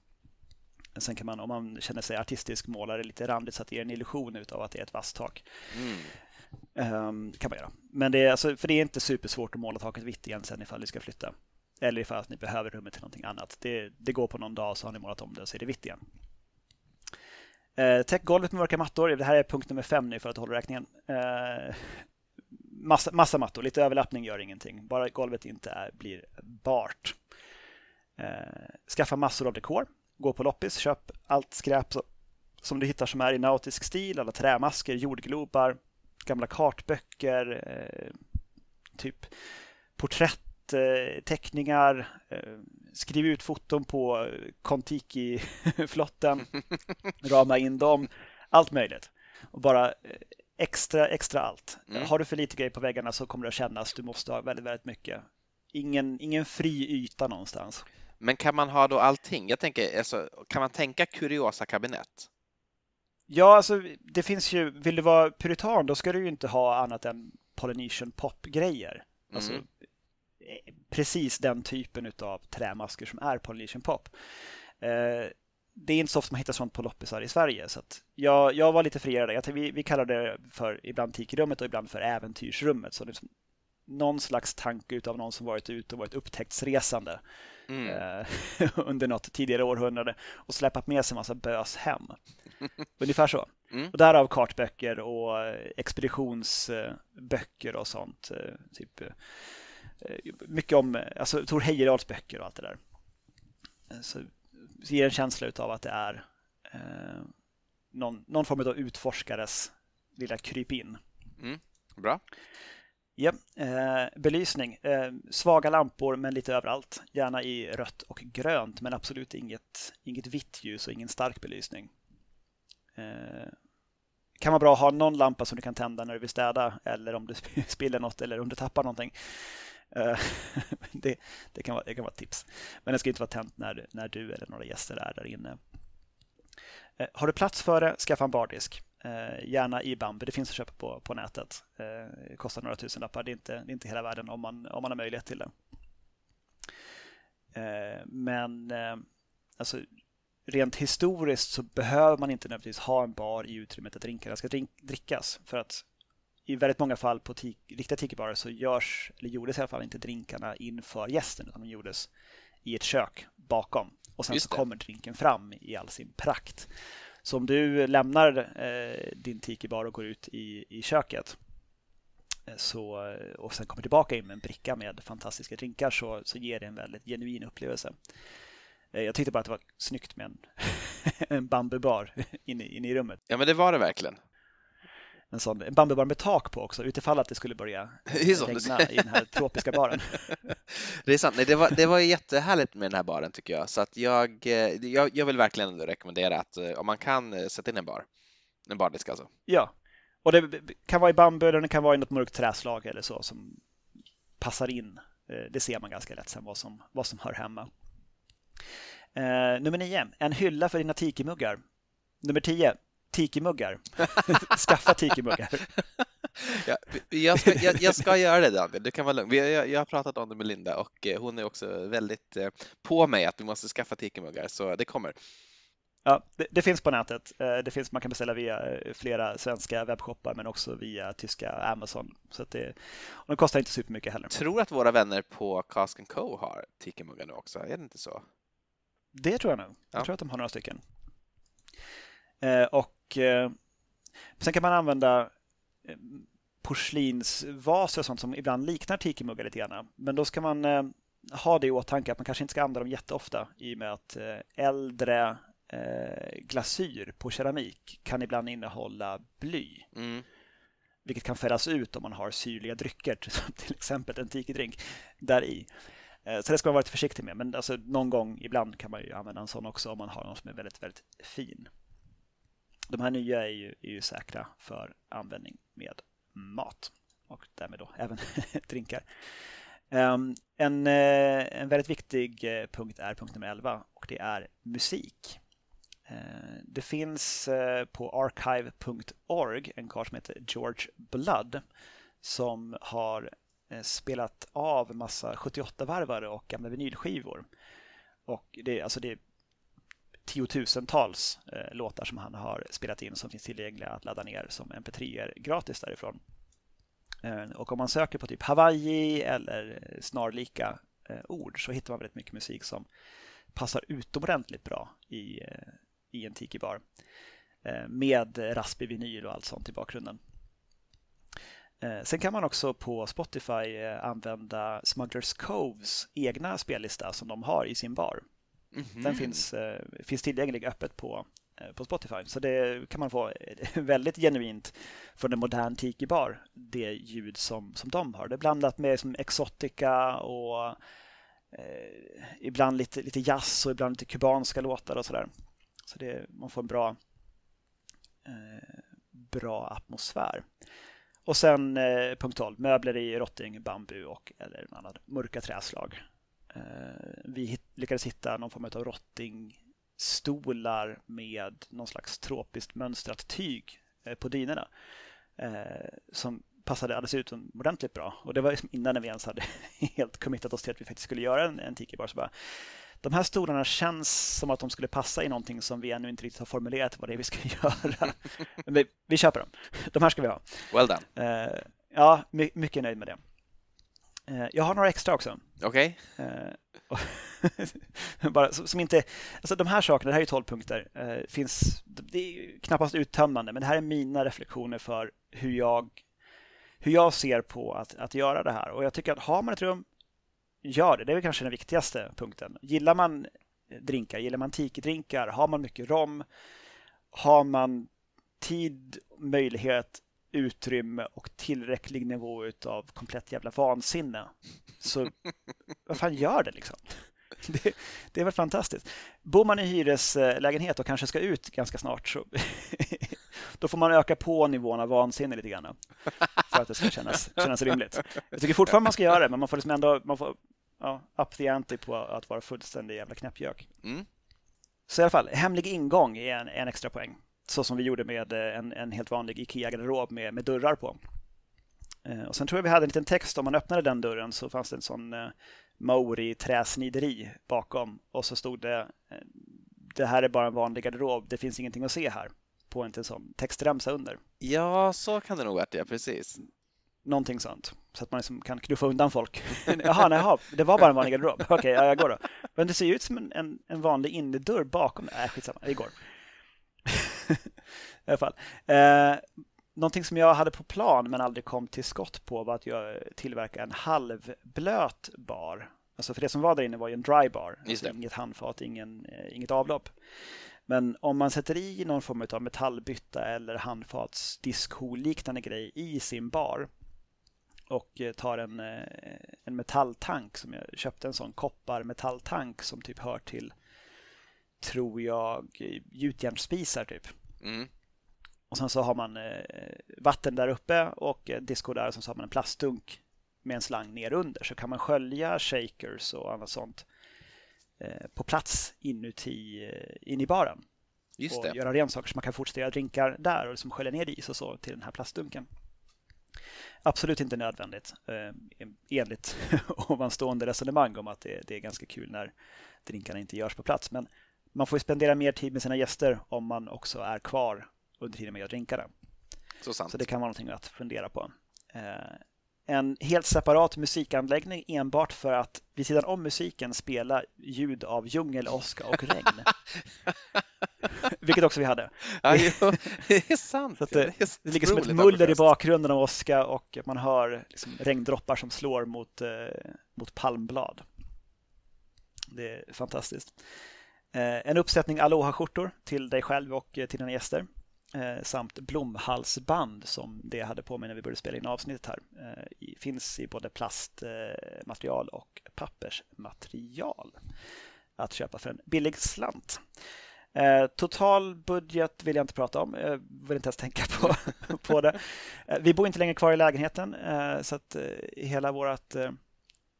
Sen kan man, om man känner sig artistisk, måla det lite randigt så att det ger en illusion av att det är ett vasst tak. Mm. Um, kan man göra. Men det är, alltså, för det är inte supersvårt att måla taket vitt igen sen ifall vi ska flytta. Eller ifall ni behöver rummet till någonting annat. Det, det går på någon dag så har ni målat om det och så är det vitt igen. Eh, täck golvet med mörka mattor. Det här är punkt nummer fem nu för att hålla räkningen. Eh, massa, massa mattor, lite överlappning gör ingenting. Bara golvet inte är, blir bart. Eh, skaffa massor av dekor. Gå på loppis, köp allt skräp som du hittar som är i nautisk stil. Alla trämasker, jordglobar, gamla kartböcker, eh, typ porträtt teckningar, eh, skriv ut foton på Kontiki-flotten, rama in dem, allt möjligt. Och bara eh, extra, extra allt. Mm. Har du för lite grejer på väggarna så kommer det att kännas, du måste ha väldigt, väldigt mycket. Ingen, ingen fri yta någonstans. Men kan man ha då allting? Jag tänker, alltså, kan man tänka kuriosa kabinett? Ja, alltså det finns ju, vill du vara puritan då ska du ju inte ha annat än Polynesian pop-grejer. Alltså, mm precis den typen av trämasker som är Polynesian Pop. Eh, det är inte så ofta man hittar sånt på loppisar i Sverige. Så jag, jag var lite friare. Jag, vi, vi kallar det för ibland tikrummet och ibland för äventyrsrummet. Så det är någon slags tanke av någon som varit ute och varit upptäcktsresande mm. eh, under något tidigare århundrade och släpat med sig en massa bös hem. Ungefär så. Mm. Och därav kartböcker och expeditionsböcker och sånt. Eh, typ Eh, mycket om alltså, Tor Heyerdahls böcker och allt det där. Eh, så ger en känsla av att det är eh, någon, någon form av utforskares lilla krypin. Mm, bra. Ja, eh, belysning. Eh, svaga lampor men lite överallt. Gärna i rött och grönt men absolut inget, inget vitt ljus och ingen stark belysning. Eh, kan vara bra att ha någon lampa som du kan tända när du vill städa eller om du spiller något eller om du tappar någonting. Eh, det, det, kan vara, det kan vara ett tips. Men det ska inte vara tänt när, när du eller några gäster är där inne. Eh, har du plats för det, skaffa en bardisk. Eh, gärna i bambu, det finns att köpa på, på nätet. Det kostar några tusen lappar, det är, inte, det är inte hela världen om man, om man har möjlighet till det. Men alltså, rent historiskt så behöver man inte nödvändigtvis ha en bar i utrymmet där drinkarna ska drink, drickas. För att i väldigt många fall på tik, riktiga tikibarer så görs, eller gjordes i alla fall inte drinkarna inför gästen utan de gjordes i ett kök bakom. Och sen så kommer drinken fram i all sin prakt. Så om du lämnar eh, din tikibar och går ut i, i köket eh, så, och sen kommer tillbaka in med en bricka med fantastiska drinkar så, så ger det en väldigt genuin upplevelse. Eh, jag tyckte bara att det var snyggt med en, en bambubar inne, inne i rummet. Ja, men det var det verkligen en sån en bambubar med tak på också utifall att det skulle börja regna i den här tropiska baren. Det är sant. Nej, det, var, det var jättehärligt med den här baren tycker jag. Så att jag, eh, jag, jag vill verkligen rekommendera att eh, om man kan eh, sätta in en bar. En bardisk alltså. Ja, och det kan vara i bambu eller det kan vara i något mörkt träslag eller så som passar in. Det ser man ganska lätt sen vad som, vad som hör hemma. Nummer nio, en hylla för dina tikimuggar. Nummer tio, tikimuggar. Skaffa tikimuggar. Ja, jag, ska, jag, jag, ska göra det Daniel, du kan vara lugn. Jag, jag, har pratat om det med Linda och eh, hon är också väldigt eh, på mig att vi måste skaffa tikimuggar, så det kommer. Ja, det, det, finns på nätet. Eh, det finns, man kan beställa via flera svenska webbshoppar men också via tyska Amazon. Så det, och de kostar inte supermycket heller. Tror att våra vänner på Cask Co har tikimuggar nu också, är det inte så? Det tror jag nog. Jag tror att de har några stycken. Och och eh, sen kan man använda eh, porslinsvaser och sånt som ibland liknar tikimuggar lite grann. Men då ska man eh, ha det i åtanke att man kanske inte ska använda dem jätteofta i och med att äldre glasyr på keramik kan ibland innehålla bly. Mm. Vilket kan fällas ut om man har syrliga drycker, till exempel en tikidrink, där i. Så det ska man vara lite försiktig med. Men alltså, någon gång ibland kan man ju använda en sån också om man har någon som är väldigt, väldigt fin. De här nya är ju, är ju säkra för användning med mat och därmed då även drinkar. Ehm, en, eh, en väldigt viktig eh, punkt är punkt nummer 11 och det är musik. Ehm, det finns eh, på archive.org en karl som heter George Blood som har spelat av massa 78-varvare och gamla vinylskivor. Och det, alltså det tiotusentals eh, låtar som han har spelat in som finns tillgängliga att ladda ner som mp3 gratis därifrån. Eh, och om man söker på typ Hawaii eller eh, snarlika eh, ord så hittar man väldigt mycket musik som passar utomordentligt bra i, eh, i en tiki-bar eh, med raspig vinyl och allt sånt i bakgrunden. Eh, sen kan man också på Spotify eh, använda Smugglers Coves egna spellista som de har i sin bar. Mm -hmm. Den finns, eh, finns tillgänglig öppet på, eh, på Spotify. Så det kan man få eh, väldigt genuint från en modern tiki-bar, det ljud som, som de har. Det är blandat med som exotica och eh, ibland lite, lite jazz och ibland lite kubanska låtar och sådär. Så det, man får en bra, eh, bra atmosfär. Och sen eh, punkt 12, möbler i rotting, bambu och eller annat mörka träslag. Eh, vi lyckades hitta någon form av rottingstolar med någon slags tropiskt mönstrat tyg eh, på dynorna eh, som passade alldeles utomordentligt bra. Och det var innan vi ens hade helt committat oss till att vi faktiskt skulle göra en, en tiki-bar. Så bara, de här stolarna känns som att de skulle passa i någonting som vi ännu inte riktigt har formulerat vad det är vi ska göra. Men vi, vi köper dem. De här ska vi ha. Well done. Ja, mycket nöjd med det. Eh, jag har några extra också. Okej. Okay. Eh, som inte, alltså de här sakerna, det här är 12 punkter, eh, finns, det är knappast uttömmande, men det här är mina reflektioner för hur jag, hur jag ser på att, att göra det här. Och jag tycker att har man ett rum, gör det. Det är väl kanske den viktigaste punkten. Gillar man drinkar, gillar man tiki-drinkar, har man mycket rom, har man tid, möjlighet utrymme och tillräcklig nivå av komplett jävla vansinne. Så vad fan gör det liksom? Det, det, är väl fantastiskt. Bor man i hyreslägenhet och kanske ska ut ganska snart så då får man öka på nivån av vansinne lite grann för att det ska kännas, kännas rimligt. Jag tycker fortfarande man ska göra det, men man får liksom ändå man får, ja, up the ante på att vara fullständig jävla knäppjök. Mm. Så i alla fall, hemlig ingång är en, en extra poäng. Så som vi gjorde med en, en helt vanlig IKEA-garderob med, med dörrar på. Och sen tror jag vi hade en liten text om man öppnade den dörren så fanns det en sån Maori träsnideri bakom och så stod det det här är bara en vanlig garderob, det finns ingenting att se här på en sån textremsa under. Ja, så kan det nog varit, ja precis. Någonting sånt, så att man liksom kan knuffa undan folk. jaha, nej, det var bara en vanlig garderob. Okej, okay, ja, jag går då. Men det ser ju ut som en, en, en vanlig innerdörr bakom. Nej, skitsamma, det går. Alla fall. Eh, någonting som jag hade på plan men aldrig kom till skott på var att jag tillverkade en halvblöt bar. Alltså för det som var där inne var ju en dry bar, alltså inget handfat, ingen, eh, inget avlopp. Men om man sätter i någon form av metallbytta eller handfatsdiskho-liknande grej i sin bar och eh, tar en, eh, en metalltank som jag köpte en sån kopparmetalltank som typ hör till tror jag gjutjärnsspisar typ. Mm. Och sen så har man vatten där uppe och disco där och sen så har man en plastdunk med en slang ner under så kan man skölja shakers och annat sånt eh, på plats inuti eh, in i baren. Just och det. göra rent saker så man kan fortsätta göra drinkar där och liksom skölja ner is och så till den här plastdunken. Absolut inte nödvändigt eh, enligt ovanstående resonemang om att det, det är ganska kul när drinkarna inte görs på plats. Men man får spendera mer tid med sina gäster om man också är kvar under tiden man gör drinkarna. Så, sant. så det kan vara någonting att fundera på en helt separat musikanläggning enbart för att vid sidan om musiken spela ljud av djungel, åska och regn. Vilket också vi hade. Ja, jo, det är sant. Så det, det, ligger som ett muller i bakgrunden av åska och man hör liksom regndroppar som slår mot, eh, mot palmblad. Det är fantastiskt. Eh, en uppsättning aloha-skjortor till dig själv och till dina gäster eh, Eh, samt blomhalsband som det hade på mig när vi började spela in avsnittet här. Eh, finns i både plastmaterial och pappersmaterial att köpa för en billig slant. Eh, total budget vill jag inte prata om, jag vill inte ens tänka på, på det. Vi bor inte längre kvar i lägenheten så att hela vårt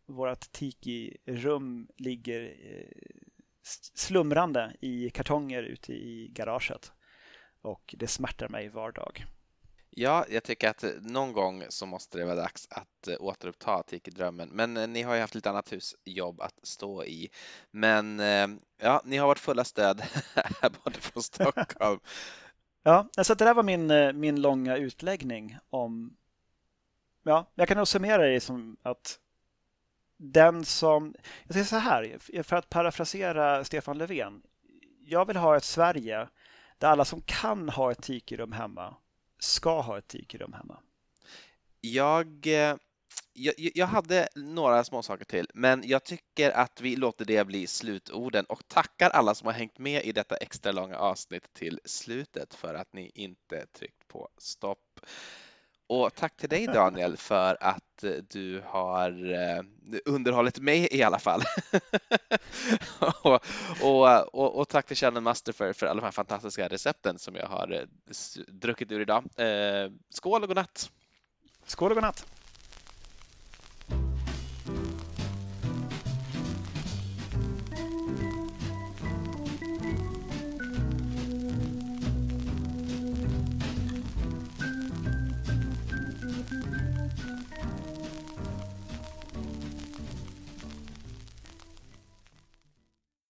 vårt tiki-rum ligger slumrande i kartonger ute i garaget och det smärtar mig var dag. Ja, jag tycker att någon gång så måste det vara dags att eh, återuppta Tiki-drömmen. Men eh, ni har ju haft lite annat husjobb att stå i. Men eh, ja, ni har varit fulla stöd här borta från Stockholm. ja, så det där var min, min långa utläggning om... Ja, jag kan nog summera det som att den som... Jag säger så här, för att parafrasera Stefan Löfven. Jag vill ha ett Sverige där alla som kan ha ett tikirum hemma ska ha ett tikirum hemma. Eh, jag, jag, jag hade några små saker till, men jag tycker att vi låter det bli slutorden och tackar alla som har hängt med i detta extra långa avsnitt till slutet för att ni inte tryckt på stopp. Och tack till dig Daniel för att eh, du har eh, underhållit mig i alla fall. och, och, och, och, tack till Shannon Master för, för alla de här fantastiska recepten som jag har eh, druckit ur idag. Skål och godnatt! Skål och godnatt!